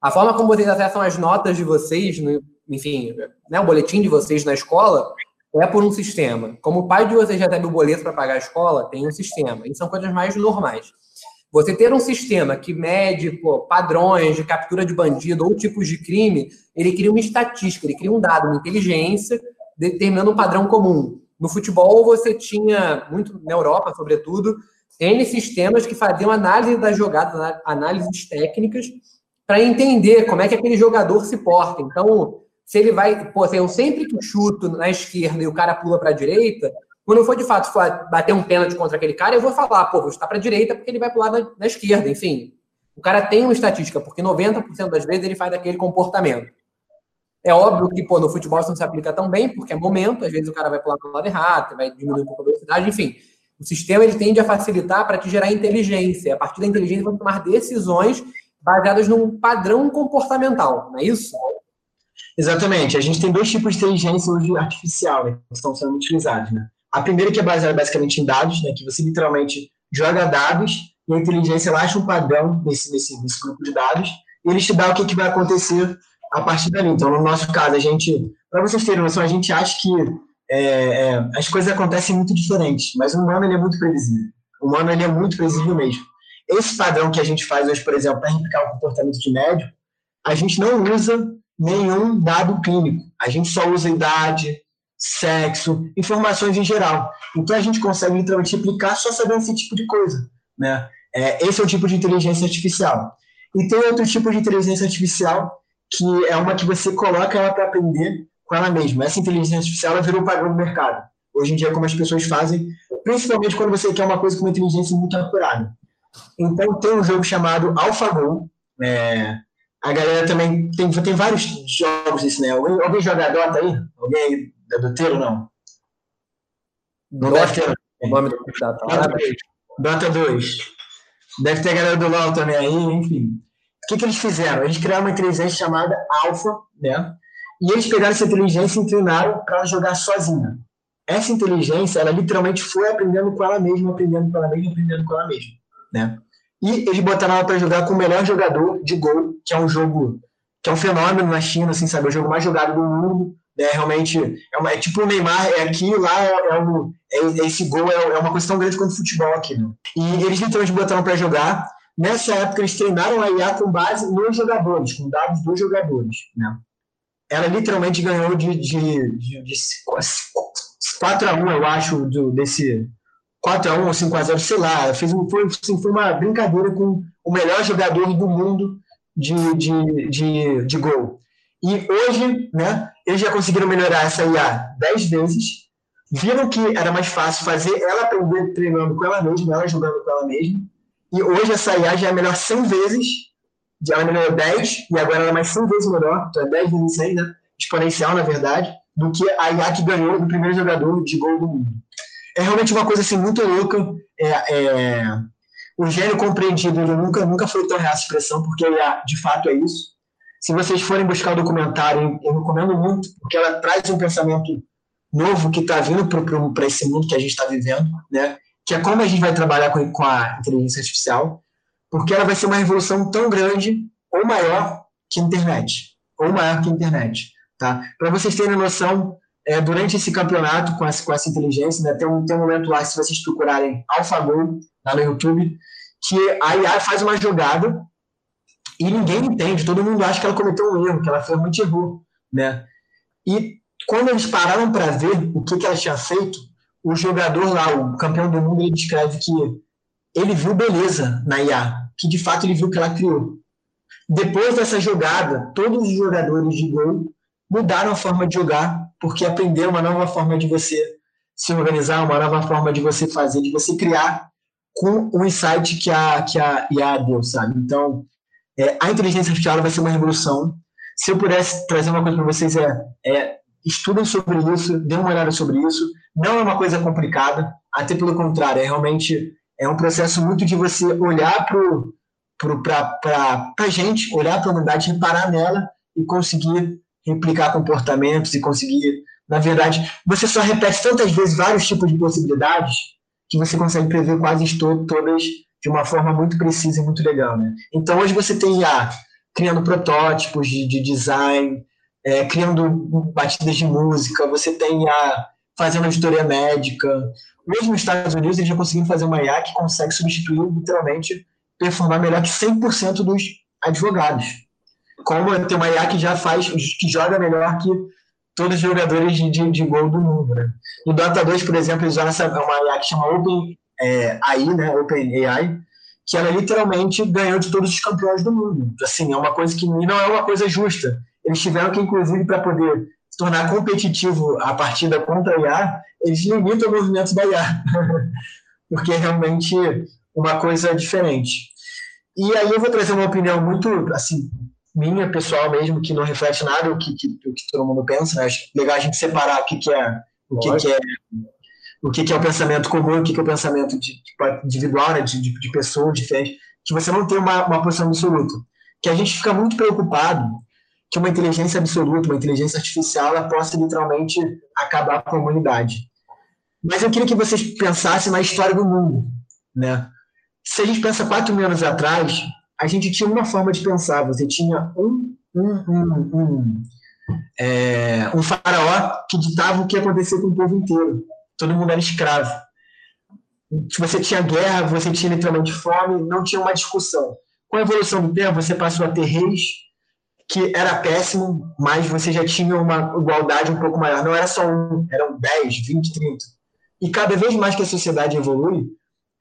A forma como vocês acessam as notas de vocês, no, enfim, né, o boletim de vocês na escola, é por um sistema. Como o pai de vocês recebe o boleto para pagar a escola, tem um sistema. Isso são coisas mais normais. Você ter um sistema que mede pô, padrões de captura de bandido ou tipos de crime, ele cria uma estatística, ele cria um dado, uma inteligência, determinando um padrão comum. No futebol, você tinha, muito na Europa, sobretudo, N sistemas que faziam análise das jogadas, análises técnicas, para entender como é que aquele jogador se porta. Então, se ele vai. Pô, eu sempre que chuto na esquerda e o cara pula para a direita, quando for de fato bater um pênalti contra aquele cara, eu vou falar, pô, vou estar para a direita porque ele vai pular na, na esquerda. Enfim, o cara tem uma estatística, porque 90% das vezes ele faz aquele comportamento. É óbvio que, pô, no futebol isso não se aplica tão bem, porque é momento, às vezes o cara vai pular para o lado errado, vai diminuir um pouco a velocidade, enfim. O sistema ele tende a facilitar para te gerar inteligência. A partir da inteligência, vão tomar decisões baseadas num padrão comportamental, não é isso? Exatamente. A gente tem dois tipos de inteligência hoje artificial né, que estão sendo utilizados. Né? A primeira que é baseada basicamente em dados, né, que você literalmente joga dados e a inteligência ela acha um padrão nesse, nesse, nesse grupo de dados e ele te dá o que, que vai acontecer a partir dali. Então, no nosso caso, a gente, para vocês terem noção, a gente acha que é, é, as coisas acontecem muito diferentes, mas o humano ele é muito previsível. O humano ele é muito previsível mesmo. Esse padrão que a gente faz hoje, por exemplo, para replicar o comportamento de médico, a gente não usa nenhum dado clínico. A gente só usa idade, sexo, informações em geral. Então a gente consegue literalmente replicar só sabendo esse tipo de coisa. Né? É, esse é o tipo de inteligência artificial. E tem outro tipo de inteligência artificial que é uma que você coloca ela para aprender com ela mesma. Essa inteligência artificial ela virou padrão do mercado. Hoje em dia, como as pessoas fazem, principalmente quando você quer uma coisa com uma inteligência muito apurada. Então, tem um jogo chamado AlphaGo. É, a galera também tem, tem vários jogos desse, né? Alguém, alguém joga Dota aí? Alguém é do Teiro, não? Não Dota, deve ter. O nome do Dota, Dota 2. Dota 2. Deve ter a galera do LoL também aí, enfim. que, que eles fizeram? Eles criaram uma inteligência chamada Alpha, né? E eles pegaram essa inteligência e treinaram para jogar sozinha. Essa inteligência, ela literalmente foi aprendendo com ela mesma, aprendendo com ela mesma, aprendendo com ela mesma, né? E eles botaram ela para jogar com o melhor jogador de gol, que é um jogo que é um fenômeno na China, assim, sabe? O jogo mais jogado do mundo. Né? Realmente, é, uma, é tipo o Neymar, é aqui, lá é, é, um, é esse gol é, é, uma coisa tão grande quanto o futebol aqui. Né? E eles literalmente botaram para jogar. Nessa época, eles treinaram a IA com base nos jogadores, com dados dos jogadores. Né? Ela literalmente ganhou de, de, de, de 4x1, eu acho, do, desse 4x1 ou 5x0, sei lá. Fez um, foi, assim, foi uma brincadeira com o melhor jogador do mundo de, de, de, de gol. E hoje, né, eles já conseguiram melhorar essa IA 10 vezes, viram que era mais fácil fazer ela aprender treinando com ela mesma, ela jogando com ela mesma, e hoje essa IA já é melhor 100 vezes, ela melhorou 10, e agora ela é mais 100 vezes melhor, então é 10 vezes 100, né, exponencial, na verdade, do que a IA que ganhou do primeiro jogador de gol do mundo. É realmente uma coisa assim, muito louca, é, é o gênio compreendido nunca, nunca foi tão real essa expressão, porque é, de fato é isso. Se vocês forem buscar o documentário, eu recomendo muito, porque ela traz um pensamento novo que está vindo para esse mundo que a gente está vivendo, né? que é como a gente vai trabalhar com, com a inteligência artificial, porque ela vai ser uma revolução tão grande ou maior que a internet, ou maior que a internet. Tá? Para vocês terem noção, é, durante esse campeonato com essa, com essa inteligência, né, tem, um, tem um momento lá, se vocês procurarem AlphaGo lá no YouTube, que a IA faz uma jogada e ninguém entende, todo mundo acha que ela cometeu um erro, que ela realmente errou, né? E quando eles pararam para ver o que, que ela tinha feito, o jogador lá, o campeão do mundo, ele descreve que ele viu beleza na IA, que de fato ele viu que ela criou. Depois dessa jogada, todos os jogadores de gol mudaram a forma de jogar, porque aprenderam uma nova forma de você se organizar, uma nova forma de você fazer, de você criar com o insight que a, que a IA deu, sabe? Então, é, a inteligência artificial vai ser uma revolução. Se eu pudesse trazer uma coisa para vocês, é, é estudem sobre isso, dêem uma olhada sobre isso. Não é uma coisa complicada, até pelo contrário, é realmente é um processo muito de você olhar para a gente, olhar para a humanidade, reparar nela e conseguir replicar comportamentos e conseguir, na verdade, você só repete tantas vezes vários tipos de possibilidades que você consegue prever quase todas de uma forma muito precisa e muito legal, né? Então hoje você tem IA criando protótipos de, de design, é, criando batidas de música, você tem IA fazendo auditoria médica. Mesmo nos Estados Unidos, eles já conseguiram fazer uma IA que consegue substituir, literalmente, performar melhor que 100% dos advogados. Como tem uma IA que já faz, que joga melhor que todos os jogadores de, de, de gol do mundo. Né? No Dota 2, por exemplo, eles essa, uma IA que chama Open é, AI, né, Open AI, que ela literalmente ganhou de todos os campeões do mundo. Assim, é uma coisa que não é uma coisa justa. Eles tiveram que, inclusive, para poder se tornar competitivo a partida contra a IA, eles limitam o movimento da IA, porque é realmente uma coisa diferente. E aí eu vou trazer uma opinião muito, assim, minha, pessoal mesmo, que não reflete nada o que, que, o que todo mundo pensa, né? Acho legal a gente separar o que, que é o que, que é o que, que é o pensamento comum, o que, que é o pensamento de, de individual, né? de, de, de pessoa diferente, que você não tem uma, uma posição absoluta. Que a gente fica muito preocupado que uma inteligência absoluta, uma inteligência artificial, ela possa literalmente acabar com a humanidade. Mas eu queria que vocês pensassem na história do mundo, né? Se a gente pensa quatro mil anos atrás, a gente tinha uma forma de pensar. Você tinha um, um, um, um, é, um faraó que ditava o que ia acontecer com o povo inteiro. Todo mundo era escravo. Se você tinha guerra, você tinha literalmente fome, não tinha uma discussão. Com a evolução do tempo, você passou a ter reis, que era péssimo, mas você já tinha uma igualdade um pouco maior. Não era só um, eram 10, 20, 30. E cada vez mais que a sociedade evolui,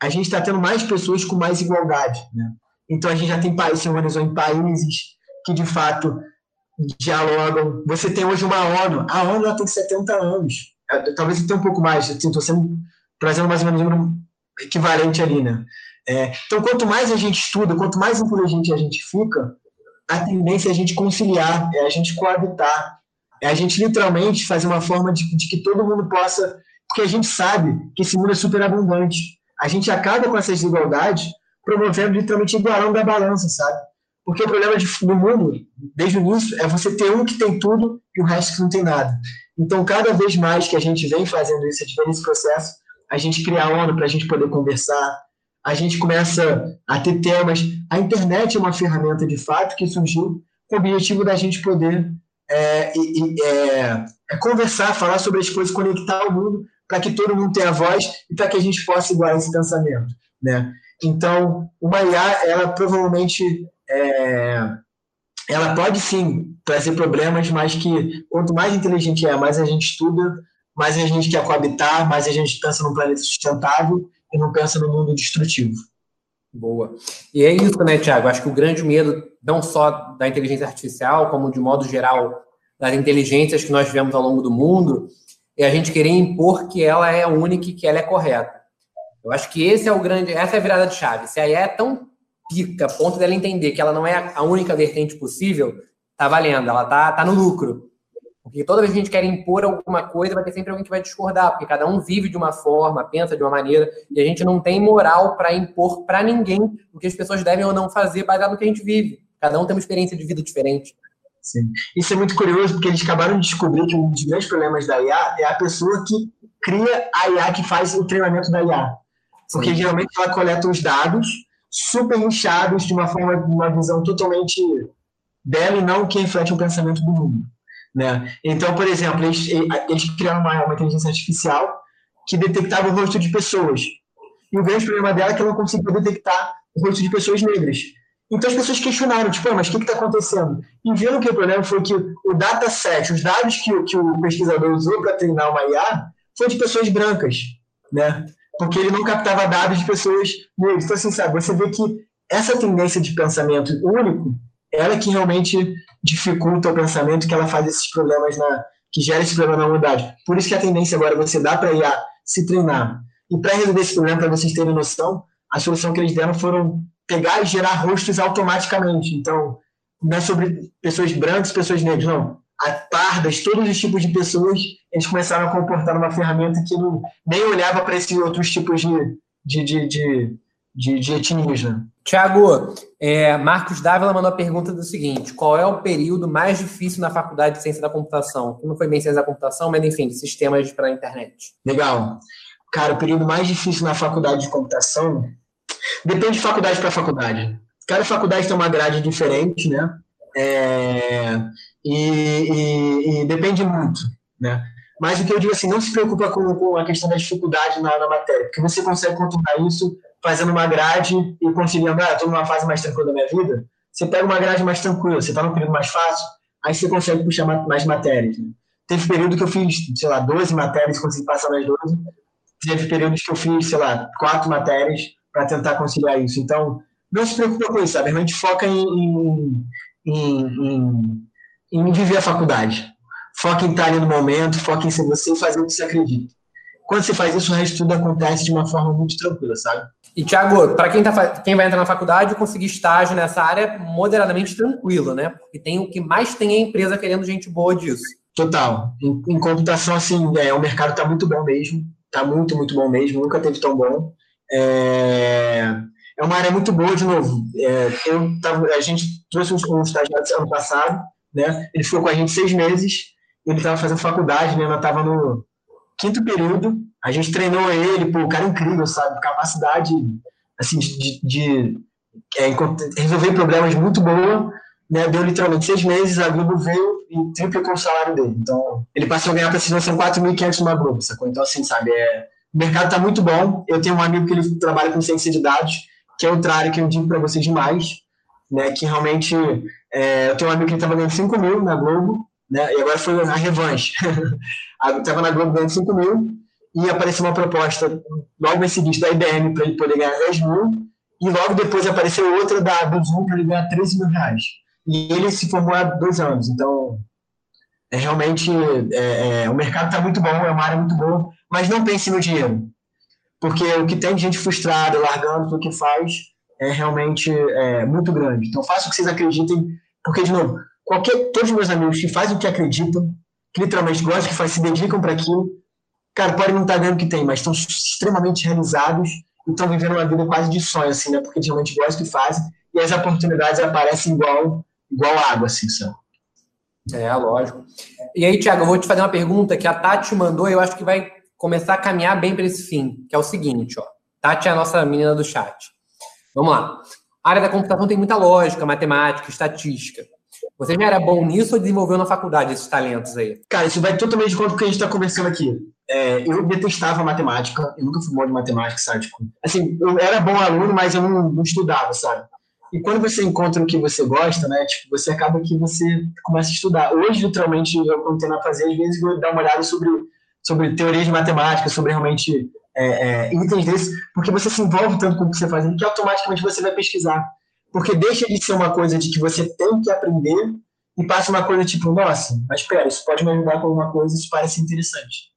a gente está tendo mais pessoas com mais igualdade. Né? Então a gente já tem países, se organizou em países que de fato dialogam. Você tem hoje uma ONU, a ONU tem 70 anos, talvez tenha um pouco mais, estou sempre trazendo mais ou menos um número equivalente ali, né? É, então, quanto mais a gente estuda, quanto mais inteligente a gente fica, a tendência é a gente conciliar, é a gente coabitar, é a gente literalmente fazer uma forma de, de que todo mundo possa, porque a gente sabe que esse mundo é super abundante. A gente acaba com essas desigualdades promovendo literalmente igualando a balança, sabe? Porque o problema de, do mundo, desde o início, é você ter um que tem tudo e o resto que não tem nada. Então, cada vez mais que a gente vem fazendo isso, esse processo, a gente cria a ONU para a gente poder conversar, a gente começa a ter temas. A internet é uma ferramenta, de fato, que surgiu com o objetivo da gente poder é, é, é conversar, falar sobre as coisas, conectar o mundo para que todo mundo tenha voz e para que a gente possa igualar esse pensamento. Né? Então, uma IA, ela provavelmente é, ela pode sim trazer problemas, mas que quanto mais inteligente é, mais a gente estuda, mais a gente quer coabitar, mais a gente pensa num planeta sustentável e não pensa no mundo destrutivo. Boa. E é isso, né, Tiago? Acho que o grande medo, não só da inteligência artificial, como de modo geral das inteligências que nós vemos ao longo do mundo, é a gente querer impor que ela é única e que ela é correta. Eu acho que esse é o grande, essa é a virada de chave. Se a IA é tão pica, a ponto dela entender que ela não é a única vertente possível, tá valendo, ela tá, tá no lucro. Porque toda vez que a gente quer impor alguma coisa, vai ter sempre alguém que vai discordar, porque cada um vive de uma forma, pensa de uma maneira, e a gente não tem moral para impor para ninguém o que as pessoas devem ou não fazer baseado no que a gente vive. Cada um tem uma experiência de vida diferente. Sim. Isso é muito curioso, porque eles acabaram de descobrir que um dos grandes problemas da IA é a pessoa que cria a IA, que faz o treinamento da IA. Porque Sim. geralmente ela coleta os dados super inchados de uma forma, de uma visão totalmente dela e não que reflete o pensamento do mundo. Né? Então, por exemplo, eles, eles criaram uma, uma inteligência artificial que detectava o rosto de pessoas. E o grande problema dela é que ela não conseguia detectar o rosto de pessoas negras. Então as pessoas questionaram, tipo, mas o que está acontecendo? E viram que o problema foi que o dataset, os dados que, que o pesquisador usou para treinar uma IA, foi de pessoas brancas, né? Porque ele não captava dados de pessoas negras. Então, assim, sabe, você vê que essa tendência de pensamento único ela que realmente dificulta o pensamento, que ela faz esses problemas na que gera esse problema na humanidade. Por isso que a tendência agora é você dá para IA se treinar. E para resolver esse problema, para vocês terem noção, a solução que eles deram foram pegar e gerar rostos automaticamente. Então, não é sobre pessoas brancas, pessoas negras, não. Pardas, todos os tipos de pessoas, eles começaram a comportar uma ferramenta que não, nem olhava para esses outros tipos de, de, de, de, de, de etnias. Né? Tiago, é, Marcos Dávila mandou a pergunta do seguinte: qual é o período mais difícil na faculdade de ciência da computação? Não foi bem ciência da computação, mas enfim, sistemas para a internet. Legal. Cara, o período mais difícil na faculdade de computação depende de faculdade para faculdade. Cada faculdade tem uma grade diferente, né? É, e, e, e, depende muito, né? Mas o que eu digo assim, não se preocupa com, com a questão da dificuldade na, na matéria, porque você consegue contornar isso fazendo uma grade e conciliando, ah, estou numa fase mais tranquila da minha vida, você pega uma grade mais tranquila, você está num período mais fácil, aí você consegue puxar mais matérias. Né? Teve período que eu fiz, sei lá, 12 matérias, consegui passar nas 12. Teve períodos que eu fiz, sei lá, quatro matérias para tentar conciliar isso. Então, não se preocupa com isso, sabe? A gente foca em, em, em, em viver a faculdade. Foca em estar ali no momento, foca em ser você e fazer o que você acredita. Quando você faz isso, o resto tudo acontece de uma forma muito tranquila, sabe? E, Thiago, para quem, tá, quem vai entrar na faculdade, conseguir estágio nessa área é moderadamente tranquilo, né? Porque tem o que mais tem é a empresa querendo gente boa disso. Total. Em, em computação, assim, é, o mercado está muito bom mesmo. Está muito, muito bom mesmo. Nunca teve tão bom. É, é uma área muito boa, de novo. É, eu tava, a gente trouxe um, um estagiário ano passado, né? Ele ficou com a gente seis meses. Ele estava fazendo faculdade, né? Eu estava no quinto período. A gente treinou ele, pô, o cara é incrível, sabe? Capacidade, assim, de, de é, resolver problemas muito boa. Né? Deu literalmente seis meses, a Globo veio e triplicou o salário dele. Então, ele passou a ganhar para são 4.500 numa Globo, sacou? Então, assim, sabe? É, o mercado está muito bom. Eu tenho um amigo que ele trabalha com ciência de dados, que é outra área que eu digo para vocês demais, né? Que realmente, é, eu tenho um amigo que estava ganhando 5 mil na Globo, né? E agora foi a revanche. Estava na Globo ganhando 5 mil e apareceu uma proposta logo em seguida da IBM para ele poder ganhar 10 mil e logo depois apareceu outra da, do Zoom para ele ganhar 13 mil reais. E ele se formou há dois anos, então é realmente é, é, o mercado está muito bom, é uma área muito boa, mas não pense no dinheiro, porque o que tem de gente frustrada, largando tudo que faz, é realmente é, muito grande. Então faça o que vocês acreditem, porque, de novo, qualquer, todos os meus amigos que fazem o que acreditam, que literalmente gostam, que faz, se dedicam para aquilo, cara, podem não estar ganhando o que tem, mas estão extremamente realizados estão vivendo uma vida quase de sonho, assim, né? Porque realmente gostam do que fazem e as oportunidades aparecem igual, igual água, assim, sabe? É, lógico. E aí, Tiago, eu vou te fazer uma pergunta que a Tati mandou e eu acho que vai começar a caminhar bem para esse fim, que é o seguinte, ó. Tati é a nossa menina do chat. Vamos lá. A área da computação tem muita lógica, matemática, estatística. Você já era bom nisso ou desenvolveu na faculdade esses talentos aí? Cara, isso vai totalmente de conta com o que a gente está conversando aqui. É, eu detestava matemática, eu nunca fui bom de matemática, sabe? Tipo, assim, eu era bom aluno, mas eu não, não, estudava, sabe? E quando você encontra o que você gosta, né? Tipo, você acaba que você começa a estudar. Hoje, literalmente, eu tenho a fazer, às vezes vou dar uma olhada sobre, sobre teoria de matemática, sobre realmente é, é, itens desses, porque você se envolve tanto com o que você faz, que automaticamente você vai pesquisar. Porque deixa de ser uma coisa de que você tem que aprender e passa uma coisa tipo, nossa, mas espera, isso pode me ajudar com alguma coisa, isso parece interessante.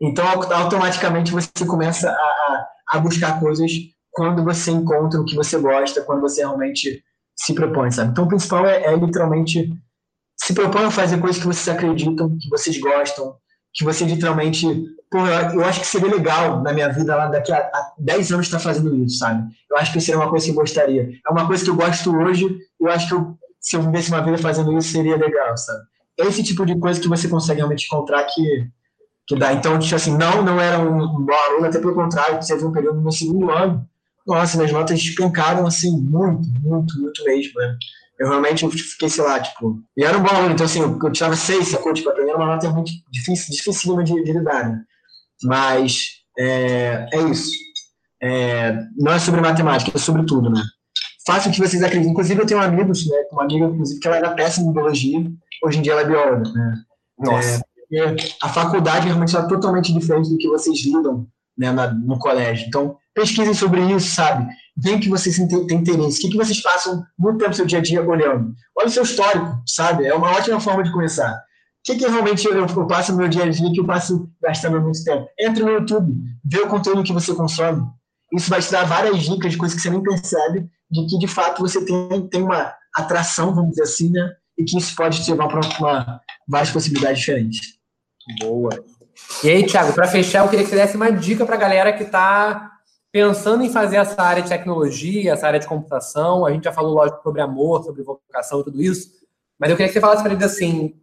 Então, automaticamente você começa a, a buscar coisas quando você encontra o que você gosta, quando você realmente se propõe, sabe? Então, o principal é, é literalmente se propõe a fazer coisas que vocês acreditam, que vocês gostam, que vocês literalmente. Pô, eu acho que seria legal na minha vida lá daqui a, a 10 anos estar fazendo isso, sabe? Eu acho que seria uma coisa que eu gostaria. É uma coisa que eu gosto hoje, eu acho que eu, se eu vivesse uma vida fazendo isso, seria legal, sabe? Esse tipo de coisa que você consegue realmente encontrar que, que dá. Então, tipo assim, não, não era um, um bom aluno, até pelo contrário, teve um período no meu segundo ano. Nossa, minhas notas despencaram assim, muito, muito, muito mesmo, né? Eu realmente fiquei, sei lá, tipo. E era um bom aluno, então assim, eu tirava seis, sacou? Tipo, a primeira uma nota muito difícil, dificílima de, de lidar, né? Mas é, é isso. É, não é sobre matemática, é sobre tudo, né? Faça o que vocês acreditem. Inclusive, eu tenho amigos, né? Uma amiga, inclusive, que ela era péssima em biologia, hoje em dia ela é bióloga, né? Nossa. É, a faculdade realmente é totalmente diferente do que vocês lidam né, na, no colégio. Então, pesquisem sobre isso, sabe? Vem que vocês têm interesse. O que, que vocês passam muito tempo do seu dia a dia olhando? Olha o seu histórico, sabe? É uma ótima forma de começar. O que, que realmente eu, eu passo no meu dia a dia que eu passo gastando muito tempo? Entre no YouTube, vê o conteúdo que você consome. Isso vai te dar várias dicas de coisas que você nem percebe, de que de fato você tem, tem uma atração, vamos dizer assim, né? E que isso pode te levar para várias possibilidades diferentes. Boa. E aí, Thiago, para fechar, eu queria que você desse uma dica para a galera que está pensando em fazer essa área de tecnologia, essa área de computação. A gente já falou, lógico, sobre amor, sobre vocação e tudo isso. Mas eu queria que você falasse para eles assim,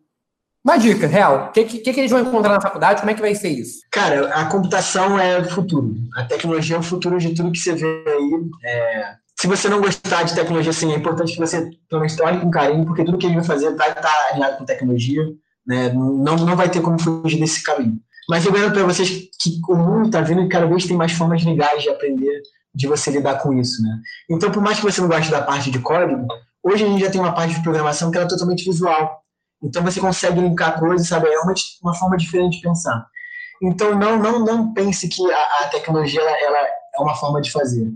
uma dica, real. O que, que, que, eles vão encontrar na faculdade? Como é que vai ser isso? Cara, a computação é o futuro. A tecnologia é o futuro de tudo que você vê aí. É... Se você não gostar de tecnologia, assim, é importante que você menos olhe com carinho, porque tudo que gente vai fazer vai estar alinhado com tecnologia. Né? Não, não vai ter como fugir desse caminho. Mas eu garanto para vocês que o mundo está vendo que cada vez tem mais formas legais de aprender, de você lidar com isso, né? Então, por mais que você não goste da parte de código, hoje a gente já tem uma parte de programação que é totalmente visual. Então, você consegue linkar coisas, sabe? É uma, uma forma diferente de pensar. Então, não, não, não pense que a, a tecnologia ela, ela, é uma forma de fazer.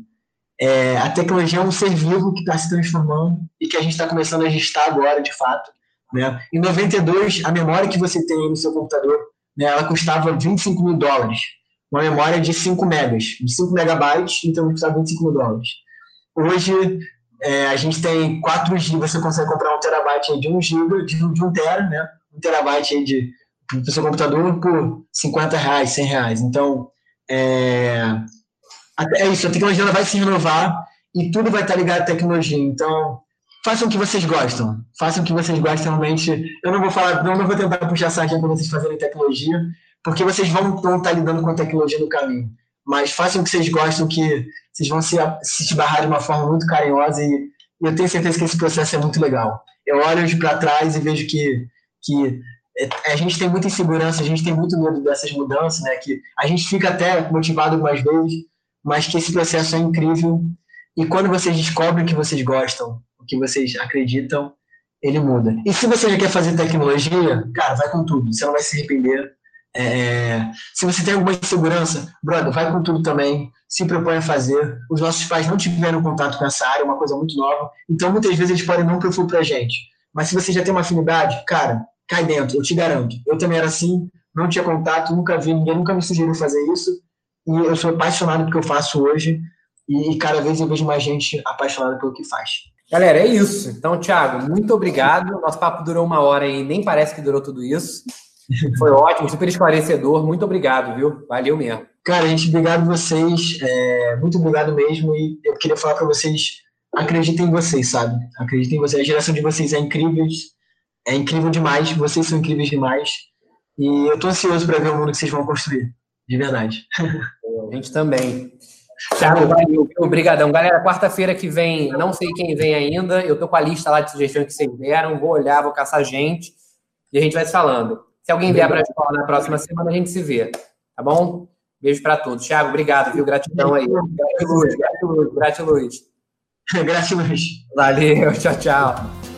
É, a tecnologia é um ser vivo que está se transformando e que a gente está começando a gestar agora, de fato. Né? Em 92, a memória que você tem no seu computador né, ela custava 25 mil dólares. Uma memória de 5 megas, de 5 megabytes, então custava 25 mil dólares. Hoje, é, a gente tem 4 GB, você consegue comprar um terabyte de 1 GB, de, de 1 tera, né? Um terabyte aí de, do seu computador por 50 reais, 100 reais. Então, é, é isso, a tecnologia vai se renovar e tudo vai estar ligado à tecnologia. Então, façam o que vocês gostam. Façam o que vocês gostam realmente. Eu não vou falar, não, não vou tentar puxar sardinha para vocês fazerem tecnologia, porque vocês vão, estar lidando com a tecnologia no caminho. Mas façam o que vocês gostam, que vocês vão se, se esbarrar de uma forma muito carinhosa e, e eu tenho certeza que esse processo é muito legal. Eu olho para trás e vejo que, que é, a gente tem muita insegurança, a gente tem muito medo dessas mudanças, né? Que a gente fica até motivado algumas vezes, mas que esse processo é incrível. E quando vocês descobrem que vocês gostam, que vocês acreditam, ele muda. E se você já quer fazer tecnologia, cara, vai com tudo, você não vai se arrepender. É, se você tem alguma insegurança, brother, vai com tudo também, se propõe a fazer. Os nossos pais não tiveram contato com essa área, é uma coisa muito nova, então muitas vezes eles podem não profundo pra gente. Mas se você já tem uma afinidade, cara, cai dentro, eu te garanto. Eu também era assim, não tinha contato, nunca vi ninguém, nunca me sugeriu fazer isso, e eu sou apaixonado pelo que eu faço hoje, e cada vez eu vejo mais gente apaixonada pelo que faz. Galera, é isso. Então, Thiago, muito obrigado. Nosso papo durou uma hora e nem parece que durou tudo isso. Foi ótimo, super esclarecedor. Muito obrigado, viu? Valeu mesmo. Cara, gente, obrigado vocês. É, muito obrigado mesmo. E eu queria falar para vocês: acreditem em vocês, sabe? Acreditem em vocês. A geração de vocês é incrível. É incrível demais. Vocês são incríveis demais. E eu tô ansioso para ver o mundo que vocês vão construir. De verdade. A gente também. Thiago, valeu, obrigadão. Galera, quarta-feira que vem, não sei quem vem ainda, eu tô com a lista lá de sugestões que vocês deram, vou olhar, vou caçar gente e a gente vai se falando. Se alguém vier para a escola na próxima semana, a gente se vê, tá bom? Beijo para todos. Thiago, obrigado, viu? Gratidão aí. Gratiluz, gratiluz, gratiluz. Gratiluz. Valeu, tchau, tchau.